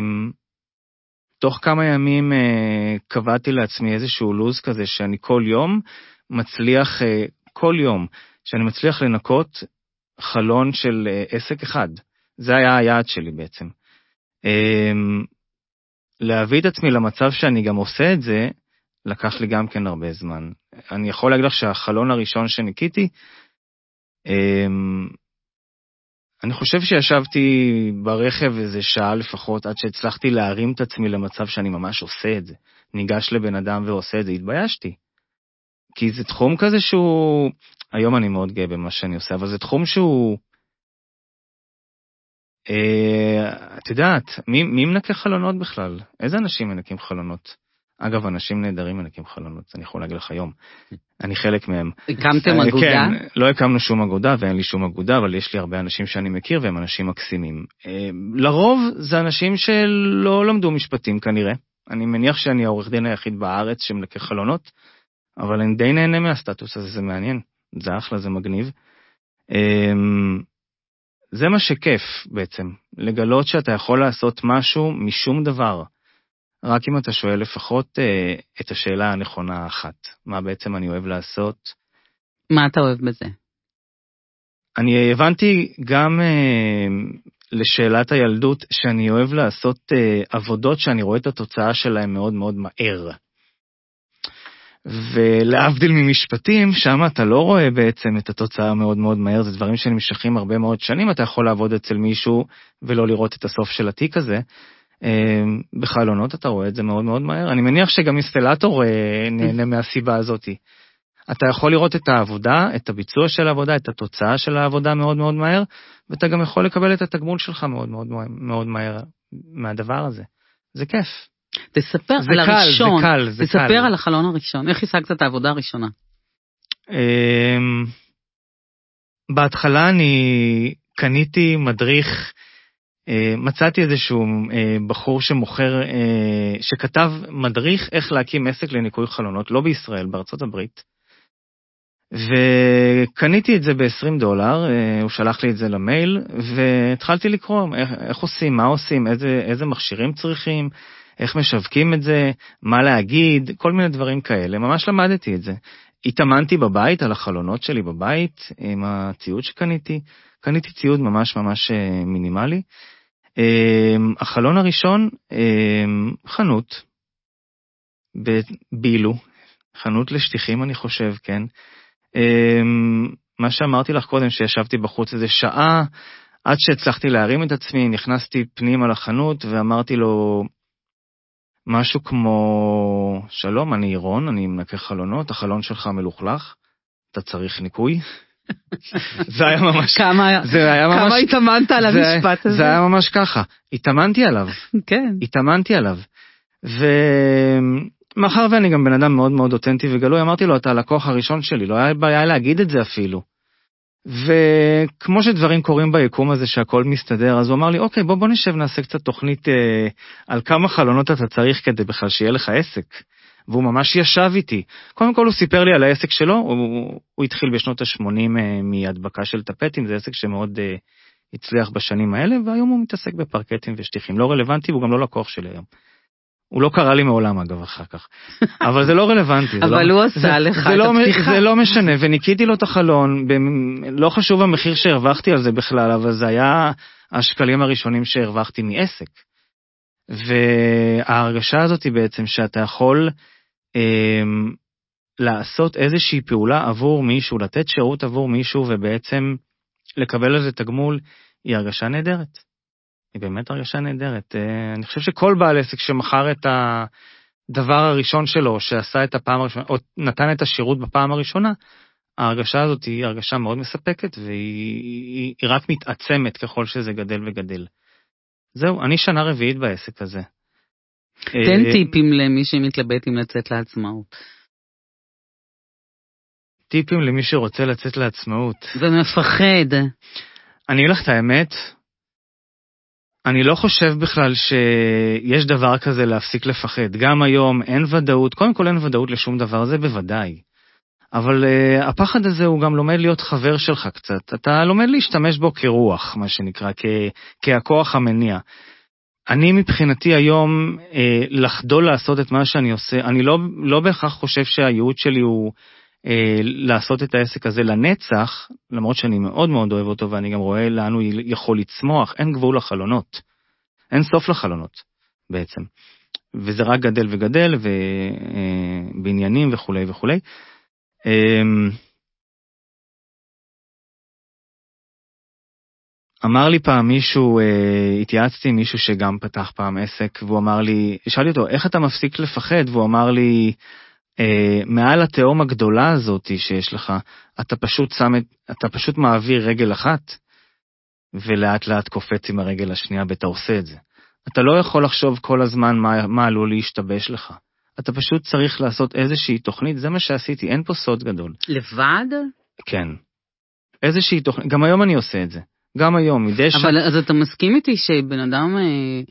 S3: תוך כמה ימים אה, קבעתי לעצמי איזשהו לו"ז כזה שאני כל יום מצליח, אה, כל יום, שאני מצליח לנקות חלון של אה, עסק אחד. זה היה היעד שלי בעצם. אה, להביא את עצמי למצב שאני גם עושה את זה, לקח לי גם כן הרבה זמן. אני יכול להגיד לך שהחלון הראשון שניקיתי, אה, אני חושב שישבתי ברכב איזה שעה לפחות עד שהצלחתי להרים את עצמי למצב שאני ממש עושה את זה. ניגש לבן אדם ועושה את זה, התביישתי. כי זה תחום כזה שהוא, היום אני מאוד גאה במה שאני עושה, אבל זה תחום שהוא, את יודעת, מי, מי מנקה חלונות בכלל? איזה אנשים מנקים חלונות? אגב, אנשים נהדרים מנקים חלונות, אני יכול להגיד לך היום. אני חלק מהם.
S1: הקמתם
S3: אה,
S1: אגודה?
S3: כן, לא הקמנו שום אגודה ואין לי שום אגודה, אבל יש לי הרבה אנשים שאני מכיר והם אנשים מקסימים. אה, לרוב זה אנשים שלא למדו משפטים כנראה. אני מניח שאני העורך דין היחיד בארץ שמנקה חלונות, אבל אני די נהנה מהסטטוס הזה, זה מעניין. זה אחלה, זה מגניב. זה מה שכיף בעצם, לגלות שאתה יכול לעשות משהו משום דבר. רק אם אתה שואל לפחות אה, את השאלה הנכונה האחת, מה בעצם אני אוהב לעשות.
S1: מה אתה אוהב בזה?
S3: אני הבנתי גם אה, לשאלת הילדות שאני אוהב לעשות אה, עבודות שאני רואה את התוצאה שלהן מאוד מאוד מהר. ולהבדיל ממשפטים, שם אתה לא רואה בעצם את התוצאה מאוד מאוד מהר, זה דברים שנמשכים הרבה מאוד שנים, אתה יכול לעבוד אצל מישהו ולא לראות את הסוף של התיק הזה. אמ, בחלונות אתה רואה את זה מאוד מאוד מהר. אני מניח שגם אינסטלטור אה, נהנה מהסיבה הזאת. אתה יכול לראות את העבודה, את הביצוע של העבודה, את התוצאה של העבודה מאוד מאוד מהר, ואתה גם יכול לקבל את התגמול שלך מאוד מאוד מאוד מהר מהדבר הזה. זה כיף.
S1: תספר על
S3: קל,
S1: הראשון.
S3: זה קל, זה
S1: תספר
S3: קל.
S1: על החלון הראשון, איך השגת את העבודה הראשונה?
S3: אמ, בהתחלה אני קניתי מדריך, אה, מצאתי איזשהו אה, בחור שמוכר, אה, שכתב מדריך איך להקים עסק לניקוי חלונות, לא בישראל, בארצות הברית. וקניתי את זה ב-20 דולר, הוא שלח לי את זה למייל, והתחלתי לקרוא איך, איך עושים, מה עושים, איזה, איזה מכשירים צריכים, איך משווקים את זה, מה להגיד, כל מיני דברים כאלה, ממש למדתי את זה. התאמנתי בבית, על החלונות שלי בבית, עם הציוד שקניתי, קניתי ציוד ממש ממש אה, מינימלי. אה, החלון הראשון, אה, חנות, בבילו, חנות לשטיחים אני חושב, כן. מה שאמרתי לך קודם, שישבתי בחוץ איזה שעה, עד שהצלחתי להרים את עצמי, נכנסתי פנימה לחנות ואמרתי לו משהו כמו, שלום, אני עירון, אני מנקה חלונות, החלון שלך מלוכלך, אתה צריך ניקוי. <laughs> זה היה ממש,
S1: כמה
S3: זה היה ממש,
S1: כמה התאמנת על
S3: זה-
S1: המשפט הזה?
S3: זה היה ממש ככה, התאמנתי עליו.
S1: כן.
S3: התאמנתי עליו. ומאחר ואני גם בן אדם מאוד מאוד אותנטי וגלוי, אמרתי לו, אתה הלקוח הראשון שלי, לא היה בעיה להגיד את זה אפילו. וכמו שדברים קורים ביקום הזה שהכל מסתדר, אז הוא אמר לי, אוקיי, בוא, בוא נשב נעשה קצת תוכנית אה, על כמה חלונות אתה צריך כדי בכלל שיהיה לך עסק. והוא ממש ישב איתי. קודם כל הוא סיפר לי על העסק שלו, הוא, הוא התחיל בשנות ה-80 אה, מהדבקה של טפטים, זה עסק שמאוד אה, הצליח בשנים האלה, והיום הוא מתעסק בפרקטים ושטיחים. לא רלוונטי, והוא גם לא לקוח שלי היום. הוא לא קרא לי מעולם אגב אחר כך, <laughs> אבל זה לא רלוונטי. זה
S1: אבל
S3: לא,
S1: הוא עשה
S3: זה,
S1: לך
S3: זה
S1: את
S3: לא,
S1: הפתיחה.
S3: זה לא משנה, וניקיתי לו את החלון, במ- לא חשוב המחיר שהרווחתי על זה בכלל, אבל זה היה השקלים הראשונים שהרווחתי מעסק. וההרגשה הזאת היא בעצם שאתה יכול אמ, לעשות איזושהי פעולה עבור מישהו, לתת שירות עבור מישהו ובעצם לקבל על זה תגמול, היא הרגשה נהדרת. היא באמת הרגשה נהדרת. אה, אני חושב שכל בעל עסק שמכר את הדבר הראשון שלו, שעשה את הפעם הראשונה, או נתן את השירות בפעם הראשונה, ההרגשה הזאת היא הרגשה מאוד מספקת, והיא היא, היא רק מתעצמת ככל שזה גדל וגדל. זהו, אני שנה רביעית בעסק הזה.
S1: תן
S3: אה,
S1: טיפים למי שמתלבט אם לצאת לעצמאות.
S3: טיפים למי שרוצה לצאת לעצמאות.
S1: ומפחד.
S3: אני אגיד לך את האמת, אני לא חושב בכלל שיש דבר כזה להפסיק לפחד. גם היום אין ודאות, קודם כל אין ודאות לשום דבר, זה בוודאי. אבל uh, הפחד הזה הוא גם לומד להיות חבר שלך קצת. אתה לומד להשתמש בו כרוח, מה שנקרא, כ, כהכוח המניע. אני מבחינתי היום אה, לחדול לעשות את מה שאני עושה, אני לא, לא בהכרח חושב שהייעוד שלי הוא לעשות את העסק הזה לנצח, למרות שאני מאוד מאוד אוהב אותו ואני גם רואה לאן הוא יכול לצמוח, אין גבול לחלונות. אין סוף לחלונות בעצם. וזה רק גדל וגדל, ובעניינים וכולי וכולי. אמ, אמר לי פעם מישהו, אה, התייעצתי עם מישהו שגם פתח פעם עסק, והוא אמר לי, שאלתי אותו, איך אתה מפסיק לפחד? והוא אמר לי, אה, מעל התהום הגדולה הזאת שיש לך, אתה פשוט שם את, אתה פשוט מעביר רגל אחת, ולאט לאט קופץ עם הרגל השנייה, ואתה עושה את זה. אתה לא יכול לחשוב כל הזמן מה, מה עלול להשתבש לך. אתה פשוט צריך לעשות איזושהי תוכנית, זה מה שעשיתי, אין פה סוד גדול.
S1: לבד?
S3: כן. איזושהי תוכנית, גם היום אני עושה את זה. גם היום, מדי שנה.
S1: אבל אז אתה מסכים איתי שבן אדם אה,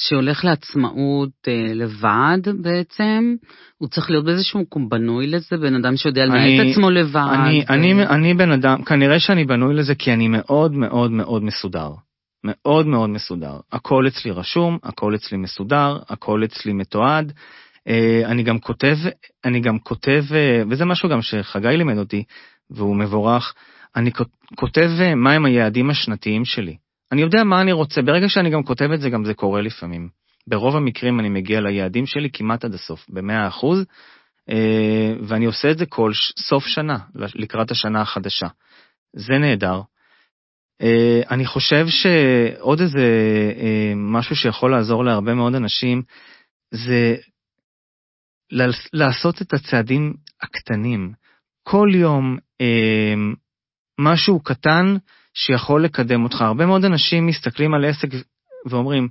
S1: שהולך לעצמאות אה, לבד בעצם, הוא צריך להיות באיזשהו מקום בנוי לזה, בן אדם שיודע לנהל את עצמו לבד.
S3: אני,
S1: ו-
S3: אני, אני בן אדם, כנראה שאני בנוי לזה כי אני מאוד מאוד מאוד מסודר. מאוד מאוד מסודר. הכל אצלי רשום, הכל אצלי מסודר, הכל אצלי מתועד. אה, אני גם כותב, אני גם כותב, אה, וזה משהו גם שחגי לימד אותי, והוא מבורך, אני כות- כותב אה, מהם היעדים השנתיים שלי. אני יודע מה אני רוצה, ברגע שאני גם כותב את זה, גם זה קורה לפעמים. ברוב המקרים אני מגיע ליעדים שלי כמעט עד הסוף, במאה אחוז, אה, ואני עושה את זה כל סוף שנה, לקראת השנה החדשה. זה נהדר. אה, אני חושב שעוד איזה אה, משהו שיכול לעזור להרבה מאוד אנשים, זה לעשות את הצעדים הקטנים. כל יום משהו קטן שיכול לקדם אותך. הרבה מאוד אנשים מסתכלים על עסק ואומרים,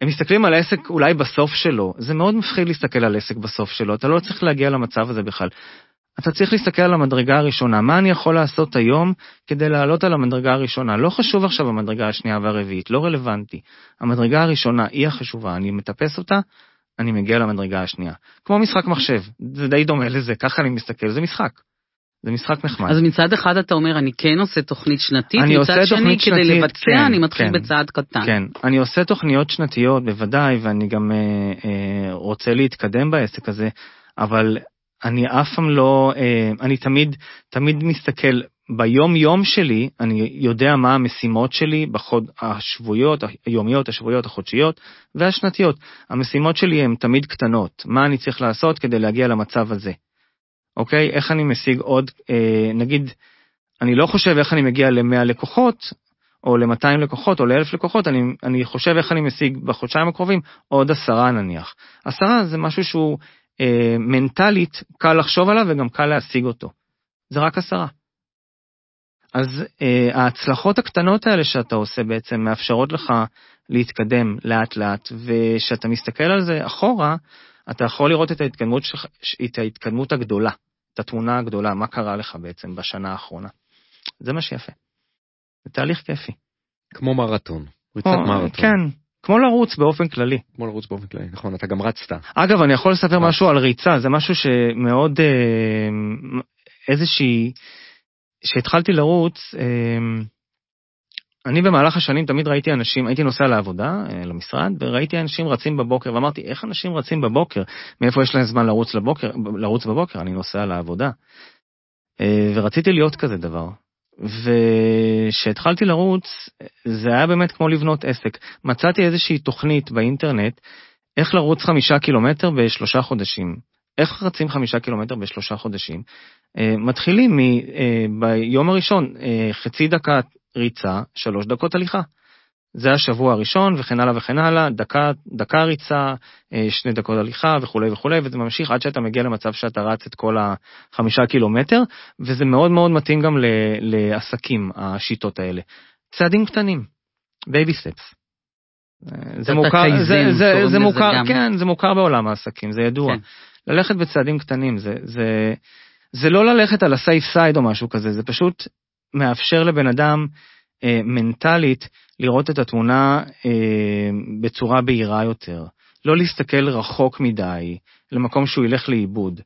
S3: הם מסתכלים על עסק אולי בסוף שלו, זה מאוד מפחיד להסתכל על עסק בסוף שלו, אתה לא צריך להגיע למצב הזה בכלל. אתה צריך להסתכל על המדרגה הראשונה, מה אני יכול לעשות היום כדי לעלות על המדרגה הראשונה. לא חשוב עכשיו המדרגה השנייה והרביעית, לא רלוונטי. המדרגה הראשונה היא החשובה, אני מטפס אותה, אני מגיע למדרגה השנייה. כמו משחק מחשב, זה די דומה לזה, ככה אני מסתכל, זה משחק. זה משחק נחמד.
S1: אז מצד אחד אתה אומר, אני כן עושה תוכנית שנתית,
S3: אני
S1: מצד
S3: עושה
S1: שני,
S3: תוכנית
S1: כדי
S3: שנתית,
S1: לבצע,
S3: כן,
S1: אני מתחיל
S3: כן.
S1: בצעד קטן.
S3: כן, אני עושה תוכניות שנתיות בוודאי, ואני גם אה, אה, רוצה להתקדם בעסק הזה, אבל אני אף פעם לא, אה, אני תמיד, תמיד מסתכל, ביום יום שלי, אני יודע מה המשימות שלי בחוד השבועיות, היומיות, השבועיות, החודשיות והשנתיות. המשימות שלי הן תמיד קטנות, מה אני צריך לעשות כדי להגיע למצב הזה. אוקיי? איך אני משיג עוד, אה, נגיד, אני לא חושב איך אני מגיע ל-100 לקוחות, או ל-200 לקוחות, או ל-1,000 לקוחות, אני, אני חושב איך אני משיג בחודשיים הקרובים עוד עשרה נניח. עשרה זה משהו שהוא אה, מנטלית קל לחשוב עליו וגם קל להשיג אותו. זה רק עשרה. אז אה, ההצלחות הקטנות האלה שאתה עושה בעצם מאפשרות לך להתקדם לאט לאט, וכשאתה מסתכל על זה אחורה, אתה יכול לראות את ההתקדמות, שלך, את ההתקדמות הגדולה, את התמונה הגדולה, מה קרה לך בעצם בשנה האחרונה. זה מה שיפה. זה תהליך כיפי.
S4: כמו מרתון, ריצת
S3: כמו-
S4: מרתון.
S3: כן, כמו לרוץ באופן כללי.
S4: כמו לרוץ באופן כללי, נכון, אתה גם רצת.
S3: אגב, אני יכול לספר. משהו על ריצה, זה משהו שמאוד, אה, איזושהי, כשהתחלתי לרוץ, אה, אני במהלך השנים תמיד ראיתי אנשים, הייתי נוסע לעבודה, אה, למשרד, וראיתי אנשים רצים בבוקר, ואמרתי, איך אנשים רצים בבוקר? מאיפה יש להם זמן לרוץ, לבוקר, לרוץ בבוקר? אני נוסע לעבודה. אה, ורציתי להיות כזה דבר. וכשהתחלתי לרוץ, זה היה באמת כמו לבנות עסק. מצאתי איזושהי תוכנית באינטרנט, איך לרוץ חמישה קילומטר בשלושה חודשים. איך רצים חמישה קילומטר בשלושה חודשים? אה, מתחילים מ, ביום הראשון, חצי דקה ריצה, שלוש דקות הליכה. זה השבוע הראשון וכן הלאה וכן הלאה, דקה, דקה ריצה, אה, שני דקות הליכה וכולי וכולי, וזה ממשיך עד שאתה מגיע למצב שאתה רץ את כל החמישה קילומטר, וזה מאוד מאוד מתאים גם ל, לעסקים, השיטות האלה. צעדים קטנים, baby steps. זה
S1: אתה
S3: מוכר, זה, זה, זה מוכר,
S1: גם.
S3: כן, זה מוכר בעולם העסקים, זה ידוע.
S1: כן.
S3: ללכת בצעדים קטנים, זה, זה, זה לא ללכת על ה safe side או משהו כזה, זה פשוט מאפשר לבן אדם אה, מנטלית לראות את התמונה אה, בצורה בהירה יותר. לא להסתכל רחוק מדי, למקום שהוא ילך לאיבוד,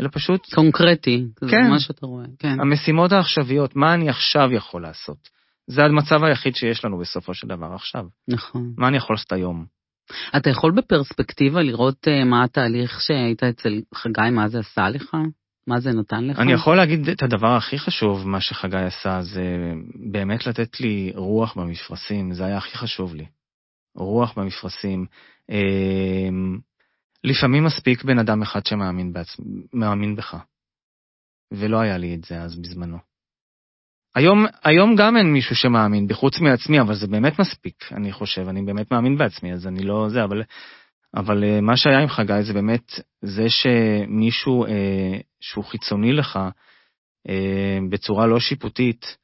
S3: אלא פשוט
S1: קונקרטי, זה
S3: כן.
S1: מה שאתה רואה, כן.
S3: המשימות העכשוויות, מה אני עכשיו יכול לעשות. זה המצב היחיד שיש לנו בסופו של דבר עכשיו.
S1: נכון.
S3: מה אני יכול לעשות היום?
S1: אתה יכול בפרספקטיבה לראות אה, מה התהליך שהיית אצל חגי, מה זה עשה לך? מה זה נתן לך?
S3: אני יכול להגיד את הדבר הכי חשוב, מה שחגי עשה, זה באמת לתת לי רוח במפרשים, זה היה הכי חשוב לי. רוח במפרשים. אמ, לפעמים מספיק בן אדם אחד שמאמין בעצ... מאמין בך. ולא היה לי את זה אז בזמנו. היום, היום גם אין מישהו שמאמין בי, חוץ מעצמי, אבל זה באמת מספיק, אני חושב, אני באמת מאמין בעצמי, אז אני לא זה, אבל, אבל אה, מה שהיה עם חגי זה באמת זה שמישהו אה, שהוא חיצוני לך, אה, בצורה לא שיפוטית,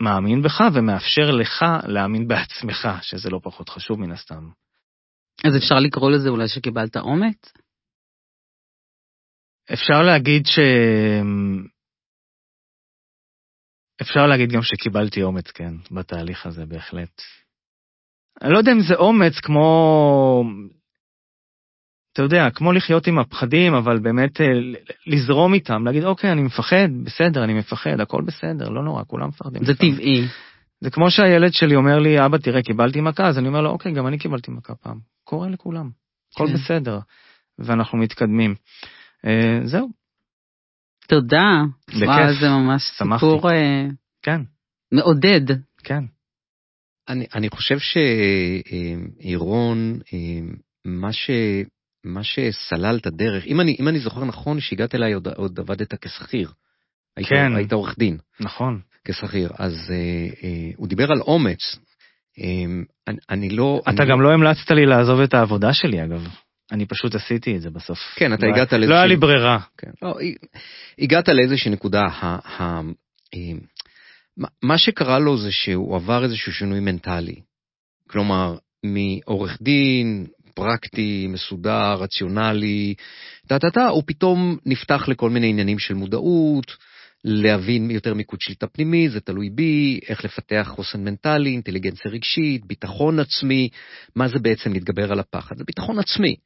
S3: מאמין בך ומאפשר לך להאמין בעצמך, שזה לא פחות חשוב מן הסתם.
S1: אז אפשר לקרוא לזה אולי שקיבלת אומץ?
S3: אפשר להגיד ש... אפשר להגיד גם שקיבלתי אומץ, כן, בתהליך הזה, בהחלט. אני לא יודע אם זה אומץ כמו... אתה יודע, כמו לחיות עם הפחדים, אבל באמת אה, לזרום איתם, להגיד, אוקיי, אני מפחד, בסדר, אני מפחד, הכל בסדר, לא נורא, כולם מפחדים.
S1: זה
S3: לפעמים."
S1: טבעי.
S3: זה כמו שהילד שלי אומר לי, אבא, תראה, קיבלתי מכה, אז אני אומר לו, אוקיי, גם אני קיבלתי מכה פעם. קורה לכולם, הכל
S1: כן.
S3: בסדר, ואנחנו מתקדמים. אה, זהו,
S1: תודה.
S3: בכיף.
S1: וואו, זה ממש
S3: שמחתי.
S1: סיפור אה,
S3: כן,
S1: מעודד.
S3: כן.
S4: אני, אני חושב שאירון, מה, ש, מה שסלל את הדרך, אם אני, אם אני זוכר נכון, שהגעת אליי עוד, עוד עבדת כשכיר. היית,
S3: כן.
S4: היית עורך דין
S3: נכון.
S4: כשכיר, אז אה, אה, הוא דיבר על אומץ. אה, אני, אני לא...
S3: אתה
S4: אני
S3: גם לא המלצת לי לעזוב את העבודה שלי, אגב. אני פשוט עשיתי את זה בסוף.
S4: כן, אתה
S3: לא-
S4: הגעת
S3: לא
S4: לאיזושהי-
S3: היה לי ברירה.
S4: כן. לא, הגעת לאיזושהי נקודה, ה, ה, אה, מה- שקרה לו זה שהוא עבר איזשהו שינוי מנטלי. כלומר, מעורך דין, פרקטי, מסודר, רציונלי, טה-טה-טה, הוא פתאום נפתח לכל מיני עניינים של מודעות, להבין יותר מיקוד שליטה פנימי, זה תלוי בי, איך לפתח חוסן מנטלי, אינטליגנציה רגשית, ביטחון עצמי, מה זה בעצם להתגבר על הפחד? זה ביטחון עצמי,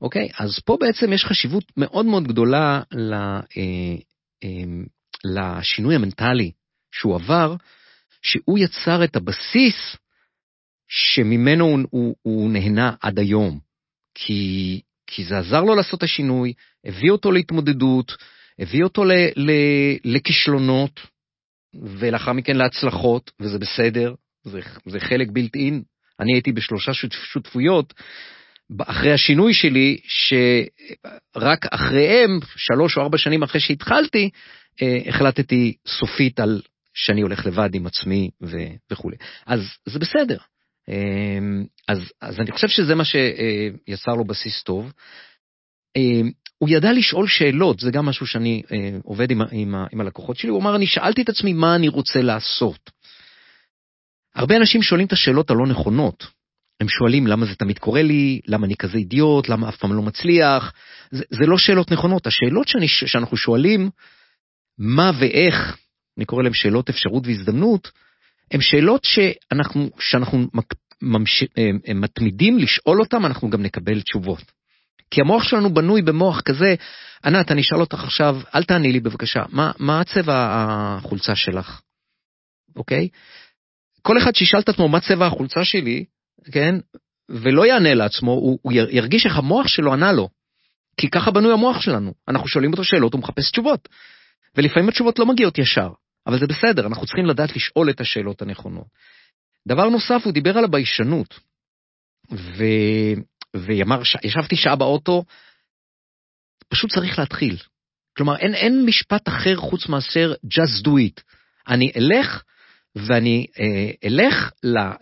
S4: אוקיי? אז פה בעצם יש חשיבות מאוד מאוד גדולה ל, אה, אה, לשינוי המנטלי שהוא עבר, שהוא יצר את הבסיס שממנו הוא, הוא, הוא נהנה עד היום. כי, כי זה עזר לו לעשות את השינוי, הביא אותו להתמודדות, הביא אותו ל, ל, לכישלונות, ולאחר מכן להצלחות, וזה בסדר, זה, זה חלק בלתי אין. אני הייתי בשלושה שותפויות אחרי השינוי שלי, שרק אחריהם, שלוש או ארבע שנים אחרי שהתחלתי, אה, החלטתי סופית על שאני הולך לבד עם עצמי ו, וכולי. אז זה בסדר. אה, אז, אז אני חושב שזה מה שיצר לו בסיס טוב. אה, הוא ידע לשאול שאלות, זה גם משהו שאני אה, עובד עם, עם, עם הלקוחות שלי, הוא אמר, אני שאלתי את עצמי מה אני רוצה לעשות. הרבה אנשים שואלים את השאלות הלא נכונות. הם שואלים למה זה תמיד קורה לי, למה אני כזה אידיוט, למה אף פעם לא מצליח. זה, זה לא שאלות נכונות. השאלות שאני, שאנחנו שואלים, מה ואיך, אני קורא להם שאלות אפשרות והזדמנות, הן שאלות שאנחנו, שאנחנו ממש, אה, מתמידים לשאול אותן, אנחנו גם נקבל תשובות. כי המוח שלנו בנוי במוח כזה, ענת, אני אשאל אותך עכשיו, אל תעני לי בבקשה, מה, מה צבע החולצה שלך, אוקיי? כל אחד שישאל את עצמו מה צבע החולצה שלי, כן, ולא יענה לעצמו, הוא, הוא ירגיש איך המוח שלו ענה לו. כי ככה בנוי המוח שלנו, אנחנו שואלים אותו שאלות, הוא מחפש תשובות. ולפעמים התשובות לא מגיעות ישר, אבל זה בסדר, אנחנו צריכים לדעת לשאול את השאלות הנכונות. דבר נוסף, הוא דיבר על הביישנות. ו... ויאמר, ישבתי שעה באוטו, פשוט צריך להתחיל. כלומר, אין, אין משפט אחר חוץ מאשר just do it. אני אלך, ואני אה, אלך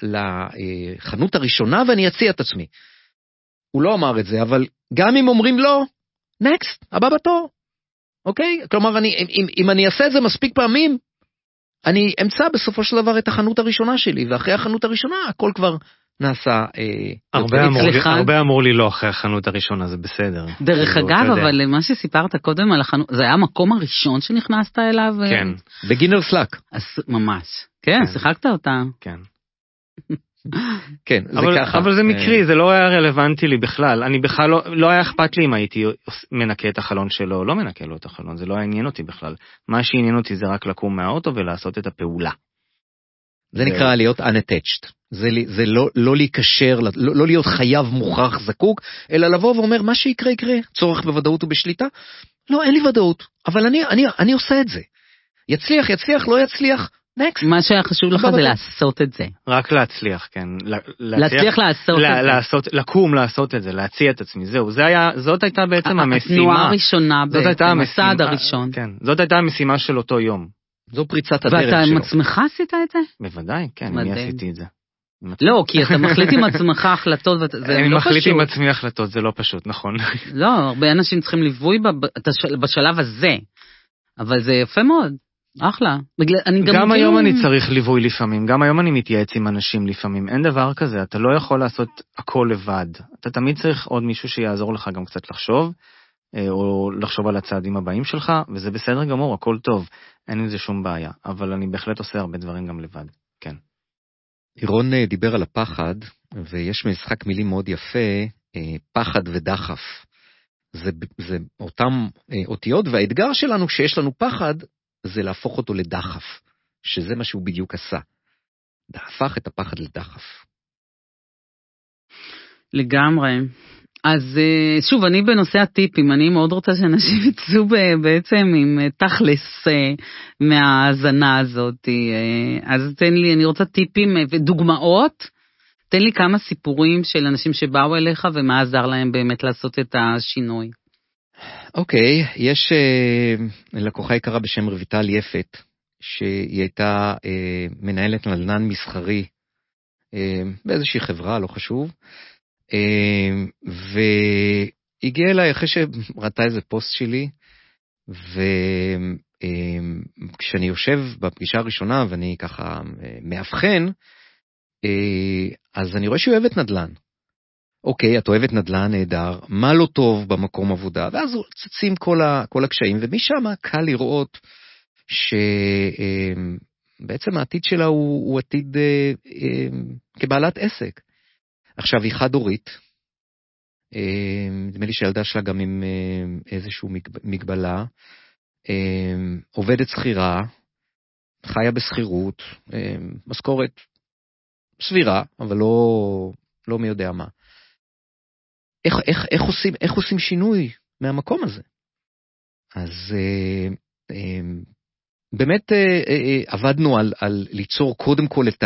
S4: לחנות הראשונה ואני אציע את עצמי. הוא לא אמר את זה, אבל גם אם אומרים לא, נקסט, הבא בתור. אוקיי? כלומר, אני, אם, אם אני אעשה את זה מספיק פעמים, אני אמצא בסופו של דבר את החנות הראשונה שלי, ואחרי החנות הראשונה הכל כבר נעשה... אה,
S3: הרבה, אמור לי, הרבה אמור לי לא אחרי החנות הראשונה, זה בסדר.
S1: דרך כאילו, אגב, אבל מה שסיפרת קודם על החנות, זה היה המקום הראשון שנכנסת אליו?
S3: אה? כן.
S4: בגינר סלאק.
S1: ממש. כן, כן, שיחקת אותה.
S3: כן. <laughs>
S4: כן, זה
S3: אבל,
S4: ככה.
S3: אבל זה מקרי, אה, זה לא היה רלוונטי לי בכלל. אני בכלל לא, לא היה אכפת לי אם הייתי מנקה את החלון שלו לא מנקה לו את החלון, זה לא עניין אותי בכלל. מה שעניין אותי זה רק לקום מהאוטו ולעשות את הפעולה.
S4: זה נקרא להיות unattached. זה, זה לא, לא להיקשר, לא, לא להיות חייב מוכרח זקוק, אלא לבוא ואומר מה שיקרה יקרה, צורך בוודאות ובשליטה. לא, אין לי ודאות, אבל אני, אני, אני עושה את זה. יצליח, יצליח, לא יצליח, נקסט.
S1: מה שהיה חשוב לך זה לעשות את זה.
S3: רק להצליח, כן.
S1: להצליח לעשות את זה.
S3: לעשות, לקום לעשות את זה, להציע את עצמי, זהו. זה היה, זאת הייתה בעצם המשימה.
S1: התנועה הראשונה בעצם, הצעד הראשון.
S3: כן, זאת הייתה המשימה של אותו יום.
S4: זו פריצת הדרך שלו.
S1: ואתה עם עצמך עשית את זה?
S3: בוודאי, כן, אני עשיתי את זה.
S1: לא, כי אתה מחליט עם עצמך החלטות, וזה לא פשוט.
S3: אני מחליט עם עצמי החלטות, זה לא פשוט, נכון.
S1: לא, הרבה אנשים צריכים ליווי בשלב הזה, אבל זה יפה מאוד. אחלה. בגלל, אני
S3: גם, גם היום אני צריך ליווי לפעמים, גם היום אני מתייעץ עם אנשים לפעמים, אין דבר כזה, אתה לא יכול לעשות הכל לבד. אתה תמיד צריך עוד מישהו שיעזור לך גם קצת לחשוב, אה, או לחשוב על הצעדים הבאים שלך, וזה בסדר גמור, הכל טוב, אין עם זה שום בעיה, אבל אני בהחלט עושה הרבה דברים גם לבד, כן.
S4: לירון אה, דיבר על הפחד, ויש משחק מילים מאוד יפה, אה, פחד ודחף. זה, זה אותם אותיות, והאתגר שלנו כשיש לנו פחד, זה להפוך אותו לדחף, שזה מה שהוא בדיוק עשה. הפך את הפחד לדחף.
S1: לגמרי. אז אה, שוב, אני בנושא הטיפים, אני מאוד רוצה שאנשים <laughs> יצאו בעצם עם אה, תכלס אה, מההאזנה הזאת. אז תן לי, אני רוצה טיפים ודוגמאות. תן לי כמה סיפורים של אנשים שבאו אליך ומה עזר להם באמת לעשות את השינוי.
S4: אוקיי, okay, יש uh, לקוחה יקרה בשם רויטל יפת, שהיא הייתה uh, מנהלת נדל"ן מסחרי uh, באיזושהי חברה, לא חשוב, uh, והגיעה אליי אחרי שראתה איזה פוסט שלי, וכשאני uh, יושב בפגישה הראשונה ואני ככה מאבחן, אה, אז אני רואה שהיא אוהבת נדל"ן. אוקיי, את אוהבת נדל"ן, נהדר, מה לא טוב במקום עבודה? ואז צצים כל, ה, כל הקשיים, ומשם קל לראות שבעצם העתיד שלה הוא, הוא עתיד אה, אה, כבעלת עסק. עכשיו, היא חד-הורית, אה, נדמה לי שהילדה שלה גם עם איזושהי מגבלה, עובדת שכירה, חיה בשכירות, משכורת סבירה, אבל לא, לא מי יודע מה. איך, איך, איך, עושים, איך עושים שינוי מהמקום הזה? אז אה, אה, באמת אה, אה, עבדנו על, על ליצור קודם כל את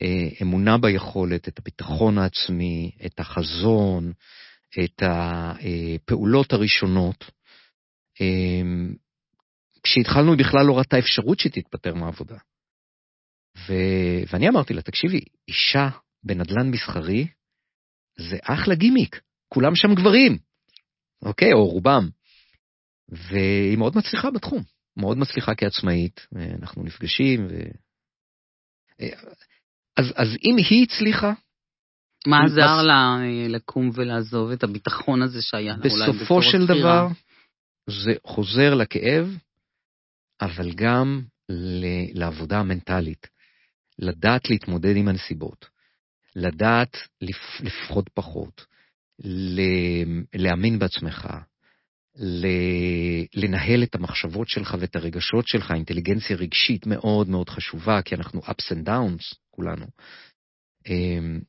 S4: האמונה ביכולת, את הביטחון העצמי, את החזון, את הפעולות הראשונות. אה, כשהתחלנו היא בכלל לא ראתה אפשרות שתתפטר מהעבודה. ו... ואני אמרתי לה, תקשיבי, אישה בנדל"ן מסחרי זה אחלה גימיק, כולם שם גברים, אוקיי, או רובם. והיא מאוד מצליחה בתחום, מאוד מצליחה כעצמאית, אנחנו נפגשים, ו... אז, אז אם היא הצליחה...
S1: מה עזר לה אה, לקום ולעזוב את הביטחון הזה שהיה לה אולי
S4: בסופו של דבר, זה חוזר לכאב, אבל גם לעבודה המנטלית. לדעת להתמודד עם הנסיבות, לדעת לפחות פחות, להאמין בעצמך, לנהל את המחשבות שלך ואת הרגשות שלך, אינטליגנציה רגשית מאוד מאוד חשובה, כי אנחנו ups and downs, כולנו. אמ,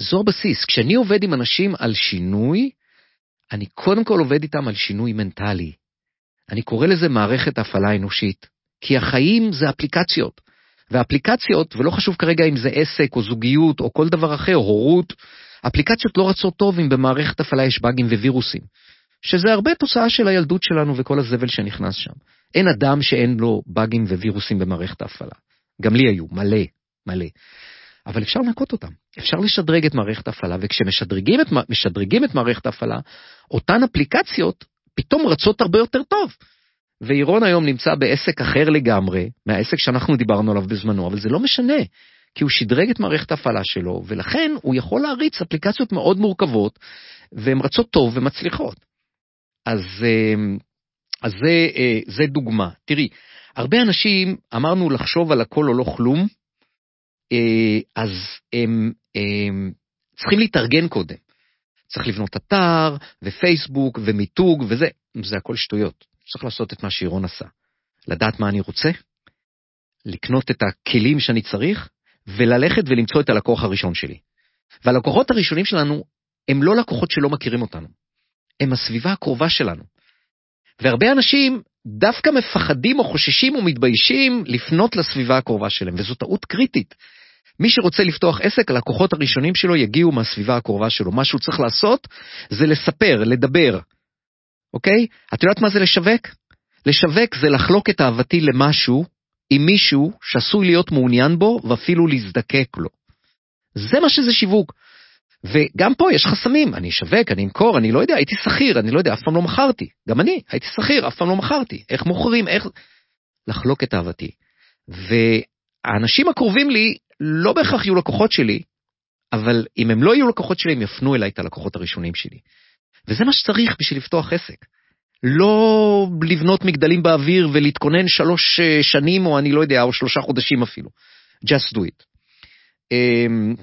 S4: זו הבסיס. כשאני עובד עם אנשים על שינוי, אני קודם כל עובד איתם על שינוי מנטלי. אני קורא לזה מערכת הפעלה אנושית, כי החיים זה אפליקציות. ואפליקציות, ולא חשוב כרגע אם זה עסק או זוגיות או כל דבר אחר, הורות, אפליקציות לא רצות טוב אם במערכת הפעלה יש באגים ווירוסים, שזה הרבה תוצאה של הילדות שלנו וכל הזבל שנכנס שם. אין אדם שאין לו באגים ווירוסים במערכת ההפעלה. גם לי היו, מלא, מלא. אבל אפשר לנקות אותם, אפשר לשדרג את מערכת ההפעלה, וכשמשדרגים את, את מערכת ההפעלה, אותן אפליקציות פתאום רצות הרבה יותר טוב. ואירון היום נמצא בעסק אחר לגמרי מהעסק שאנחנו דיברנו עליו בזמנו, אבל זה לא משנה, כי הוא שדרג את מערכת ההפעלה שלו, ולכן הוא יכול להריץ אפליקציות מאוד מורכבות, והן רצות טוב ומצליחות. אז, אמ, אז זה, אה, זה דוגמה. תראי, הרבה אנשים, אמרנו לחשוב על הכל או לא כלום, אה, אז הם, הם צריכים להתארגן קודם. צריך לבנות אתר, ופייסבוק, ומיתוג, וזה, זה הכל שטויות. צריך לעשות את מה שירון עשה. לדעת מה אני רוצה, לקנות את הכלים שאני צריך, וללכת ולמצוא את הלקוח הראשון שלי. והלקוחות הראשונים שלנו הם לא לקוחות שלא מכירים אותנו, הם הסביבה הקרובה שלנו. והרבה אנשים דווקא מפחדים או חוששים או מתביישים לפנות לסביבה הקרובה שלהם, וזו טעות קריטית. מי שרוצה לפתוח עסק, הלקוחות הראשונים שלו יגיעו מהסביבה הקרובה שלו. מה שהוא צריך לעשות זה לספר, לדבר, אוקיי? את יודעת מה זה לשווק? לשווק זה לחלוק את אהבתי למשהו עם מישהו שעשוי להיות מעוניין בו ואפילו להזדקק לו. זה מה שזה שיווק. וגם פה יש חסמים, אני אשווק, אני אמכור, אני לא יודע, הייתי שכיר, אני לא יודע, אף פעם לא מכרתי. גם אני, הייתי שכיר, אף פעם לא מכרתי. איך מוכרים, איך... לחלוק את אהבתי. והאנשים הקרובים לי לא בהכרח יהיו לקוחות שלי, אבל אם הם לא יהיו לקוחות שלי, הם יפנו אליי את הלקוחות הראשונים שלי. וזה מה שצריך בשביל לפתוח עסק. לא לבנות מגדלים באוויר ולהתכונן שלוש אה, שנים, או אני לא יודע, או שלושה חודשים אפילו. Just do it. אמ,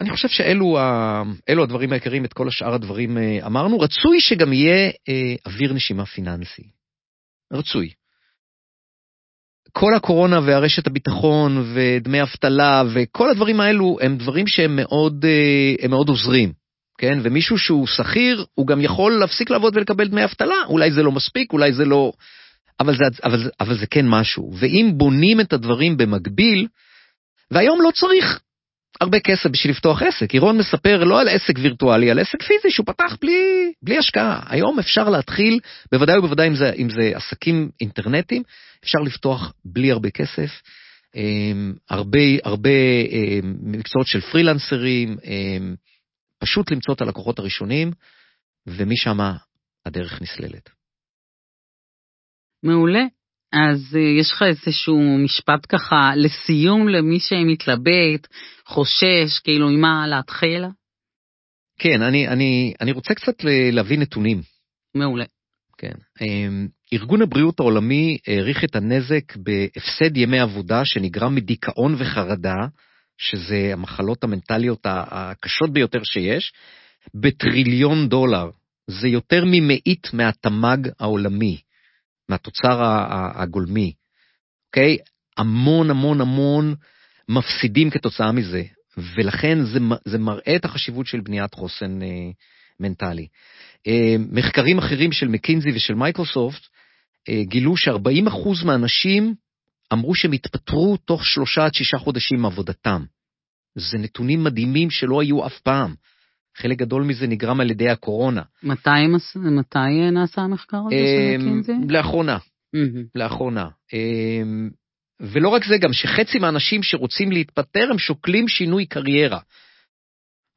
S4: אני חושב שאלו ה... הדברים העיקריים, את כל השאר הדברים אה, אמרנו. רצוי שגם יהיה אה, אוויר נשימה פיננסי. רצוי. כל הקורונה והרשת הביטחון ודמי אבטלה וכל הדברים האלו הם דברים שהם מאוד, אה, הם מאוד עוזרים, כן? ומישהו שהוא שכיר, הוא גם יכול להפסיק לעבוד ולקבל דמי אבטלה, אולי זה לא מספיק, אולי זה לא... אבל זה, אבל, אבל זה כן משהו. ואם בונים את הדברים במקביל, והיום לא צריך הרבה כסף בשביל לפתוח עסק. אירון מספר לא על עסק וירטואלי, על עסק פיזי שהוא פתח בלי, בלי השקעה. היום אפשר להתחיל, בוודאי ובוודאי אם זה, אם זה עסקים אינטרנטיים, אפשר לפתוח בלי הרבה כסף. אמ, הרבה, הרבה אמ, מקצועות של פרילנסרים, אמ, פשוט למצוא את הלקוחות הראשונים, ומשם הדרך נסללת.
S1: מעולה. אז אה, יש לך איזשהו משפט ככה לסיום למי שמתלבט, חושש, כאילו, ממה להתחיל?
S4: כן, אני, אני, אני רוצה קצת להביא נתונים.
S1: מעולה.
S4: כן. אמ, ארגון הבריאות העולמי העריך את הנזק בהפסד ימי עבודה שנגרם מדיכאון וחרדה, שזה המחלות המנטליות הקשות ביותר שיש, בטריליון דולר. זה יותר ממאית מהתמ"ג העולמי, מהתוצר הגולמי. אוקיי? המון המון המון מפסידים כתוצאה מזה, ולכן זה, זה מראה את החשיבות של בניית חוסן אה, מנטלי. אה, מחקרים אחרים של מקינזי ושל מייקרוסופט אה, גילו ש-40% מהאנשים אמרו שהם התפטרו תוך שלושה עד שישה חודשים מעבודתם. זה נתונים מדהימים שלא היו אף פעם. חלק גדול מזה נגרם על ידי הקורונה.
S1: מתי, מתי אה, נעשה המחקר הזה
S4: אה,
S1: של מקינזי?
S4: לאחרונה,
S1: מהמם.
S4: לאחרונה. אה, ולא רק זה, גם שחצי מהאנשים שרוצים להתפטר הם שוקלים שינוי קריירה.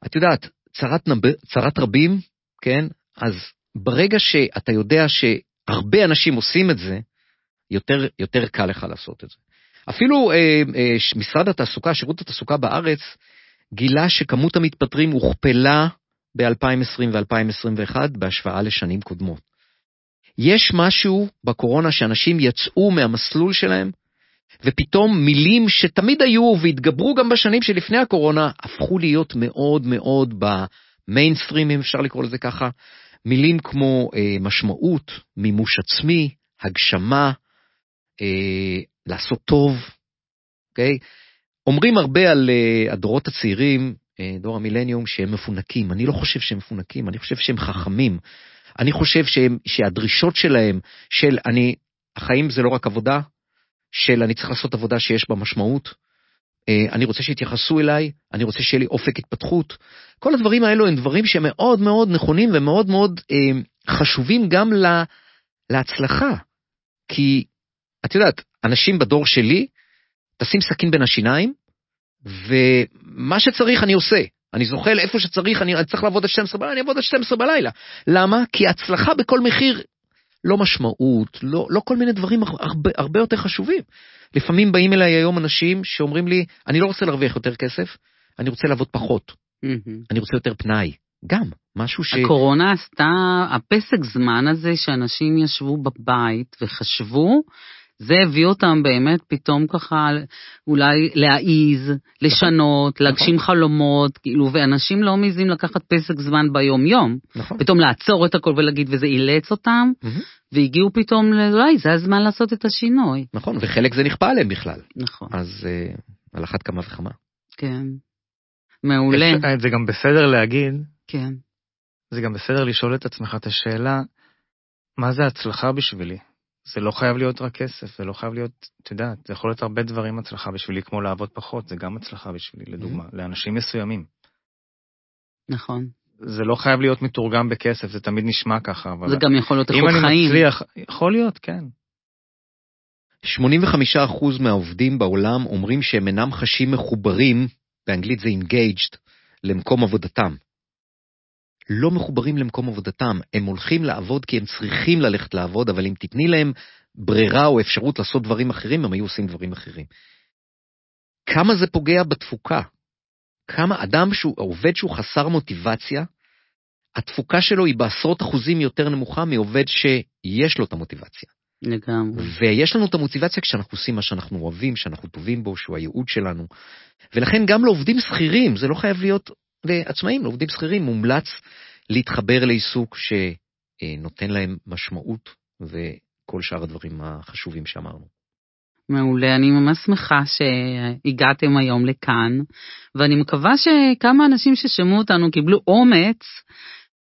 S4: את יודעת, צרת, נב... צרת רבים, כן? אז ברגע שאתה יודע שהרבה אנשים עושים את זה, יותר, יותר קל לך לעשות את זה. אפילו אה, אה, משרד התעסוקה, שירות התעסוקה בארץ, גילה שכמות המתפטרים הוכפלה ב-2020 ו-2021 בהשוואה לשנים קודמות. יש משהו בקורונה שאנשים יצאו מהמסלול שלהם, ופתאום מילים שתמיד היו והתגברו גם בשנים שלפני הקורונה, הפכו להיות מאוד מאוד במיינסטרים, אם אפשר לקרוא לזה ככה. מילים כמו אה, משמעות, מימוש עצמי, הגשמה, אה, לעשות טוב, אוקיי? אומרים הרבה על אה, הדורות הצעירים, אה, דור המילניום, שהם מפונקים. אני לא חושב שהם מפונקים, אני חושב שהם חכמים. אני חושב שהם, שהדרישות שלהם, של אני, החיים זה לא רק עבודה, של אני צריך לעשות עבודה שיש בה משמעות, אה, אני רוצה שיתייחסו אליי, אני רוצה שיהיה לי אופק התפתחות. כל הדברים האלו הם דברים שמאוד מאוד נכונים ומאוד מאוד אה, חשובים גם לה, להצלחה. כי, את יודעת, אנשים בדור שלי, תשים סכין בין השיניים, ומה שצריך אני עושה. אני זוחל איפה שצריך, אני, אני צריך לעבוד עד 12 בלילה, אני אעבוד עד 12 בלילה. למה? כי הצלחה בכל מחיר, לא משמעות, לא, לא כל מיני דברים הרבה, הרבה יותר חשובים. לפעמים באים אליי היום אנשים שאומרים לי, אני לא רוצה להרוויח יותר כסף, אני רוצה לעבוד פחות,
S1: מהמם.
S4: אני רוצה יותר פנאי. גם, משהו ש...
S1: הקורונה עשתה, הפסק זמן הזה שאנשים ישבו בבית וחשבו, זה הביא אותם באמת פתאום ככה אולי להעיז, לשנות, להגשים חלומות, כאילו, ואנשים לא מעיזים לקחת פסק זמן ביום-יום.
S4: נכון.
S1: פתאום לעצור את הכל ולהגיד, וזה אילץ אותם,
S4: מהמם.
S1: והגיעו פתאום, אולי זה הזמן לעשות את השינוי.
S4: נכון, וחלק זה נכפה עליהם בכלל.
S1: נכון,
S4: אז אה, על אחת כמה וכמה.
S1: כן. מעולה,
S3: אפשר- זה גם בסדר להגיד,
S1: כן.
S3: זה גם בסדר לשאול את עצמך את השאלה, מה זה הצלחה בשבילי? זה לא חייב להיות רק כסף, זה לא חייב להיות, את יודעת, זה יכול להיות הרבה דברים הצלחה בשבילי, כמו לעבוד פחות, זה גם הצלחה בשבילי, לדוגמה, לאנשים מסוימים.
S1: נכון.
S3: זה לא חייב להיות מתורגם בכסף, זה תמיד נשמע ככה, אבל
S1: זה גם יכול להיות
S3: אם
S1: איכות
S3: אני
S1: חיים.
S3: מצליח, יכול להיות, כן.
S4: 85% מהעובדים בעולם אומרים שהם אינם חשים מחוברים, באנגלית זה engaged, למקום עבודתם. לא מחוברים למקום עבודתם, הם הולכים לעבוד כי הם צריכים ללכת לעבוד, אבל אם תתני להם ברירה או אפשרות לעשות דברים אחרים, הם היו עושים דברים אחרים. כמה זה פוגע בתפוקה? כמה אדם שהוא, עובד שהוא חסר מוטיבציה, התפוקה שלו היא בעשרות אחוזים יותר נמוכה מעובד שיש לו את המוטיבציה.
S1: לגמרי.
S4: ויש לנו את המוטיבציה כשאנחנו עושים מה שאנחנו אוהבים, שאנחנו טובים בו, שהוא הייעוד שלנו. ולכן גם לעובדים שכירים, זה לא חייב להיות לעצמאים, לעובדים שכירים מומלץ להתחבר לעיסוק שנותן להם משמעות וכל שאר הדברים החשובים שאמרנו.
S1: מעולה, אני ממש שמחה שהגעתם היום לכאן, ואני מקווה שכמה אנשים ששמעו אותנו קיבלו אומץ,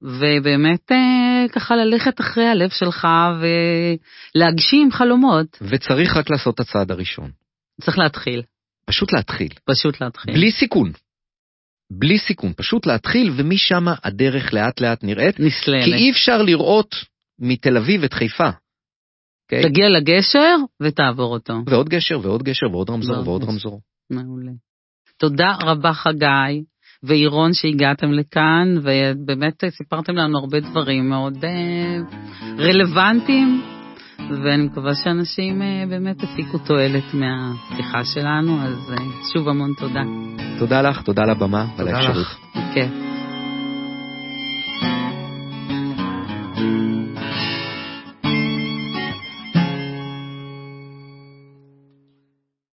S1: ובאמת אה, ככה ללכת אחרי הלב שלך ולהגשים חלומות.
S4: וצריך רק לעשות את הצעד הראשון.
S1: צריך להתחיל,
S4: פשוט להתחיל.
S1: פשוט להתחיל.
S4: בלי סיכון. בלי סיכון, פשוט להתחיל, ומשם הדרך לאט לאט נראית.
S1: נסללת.
S4: כי אי אפשר לראות מתל אביב את חיפה. אוקיי?
S1: תגיע לגשר ותעבור אותו.
S4: ועוד גשר ועוד גשר ועוד רמזור
S1: ועוד
S4: ועוד. רמזור.
S1: מעולה. תודה רבה חגי ואירון שהגעתם לכאן, ובאמת סיפרתם לנו הרבה דברים מאוד אה, רלוונטיים, ואני מקווה שאנשים אה, באמת הפיקו תועלת מהשיחה שלנו, אז אה, שוב המון תודה.
S4: תודה לך, תודה על הבמה ועל
S3: תודה
S4: האפשרות.
S3: לך.
S1: כן.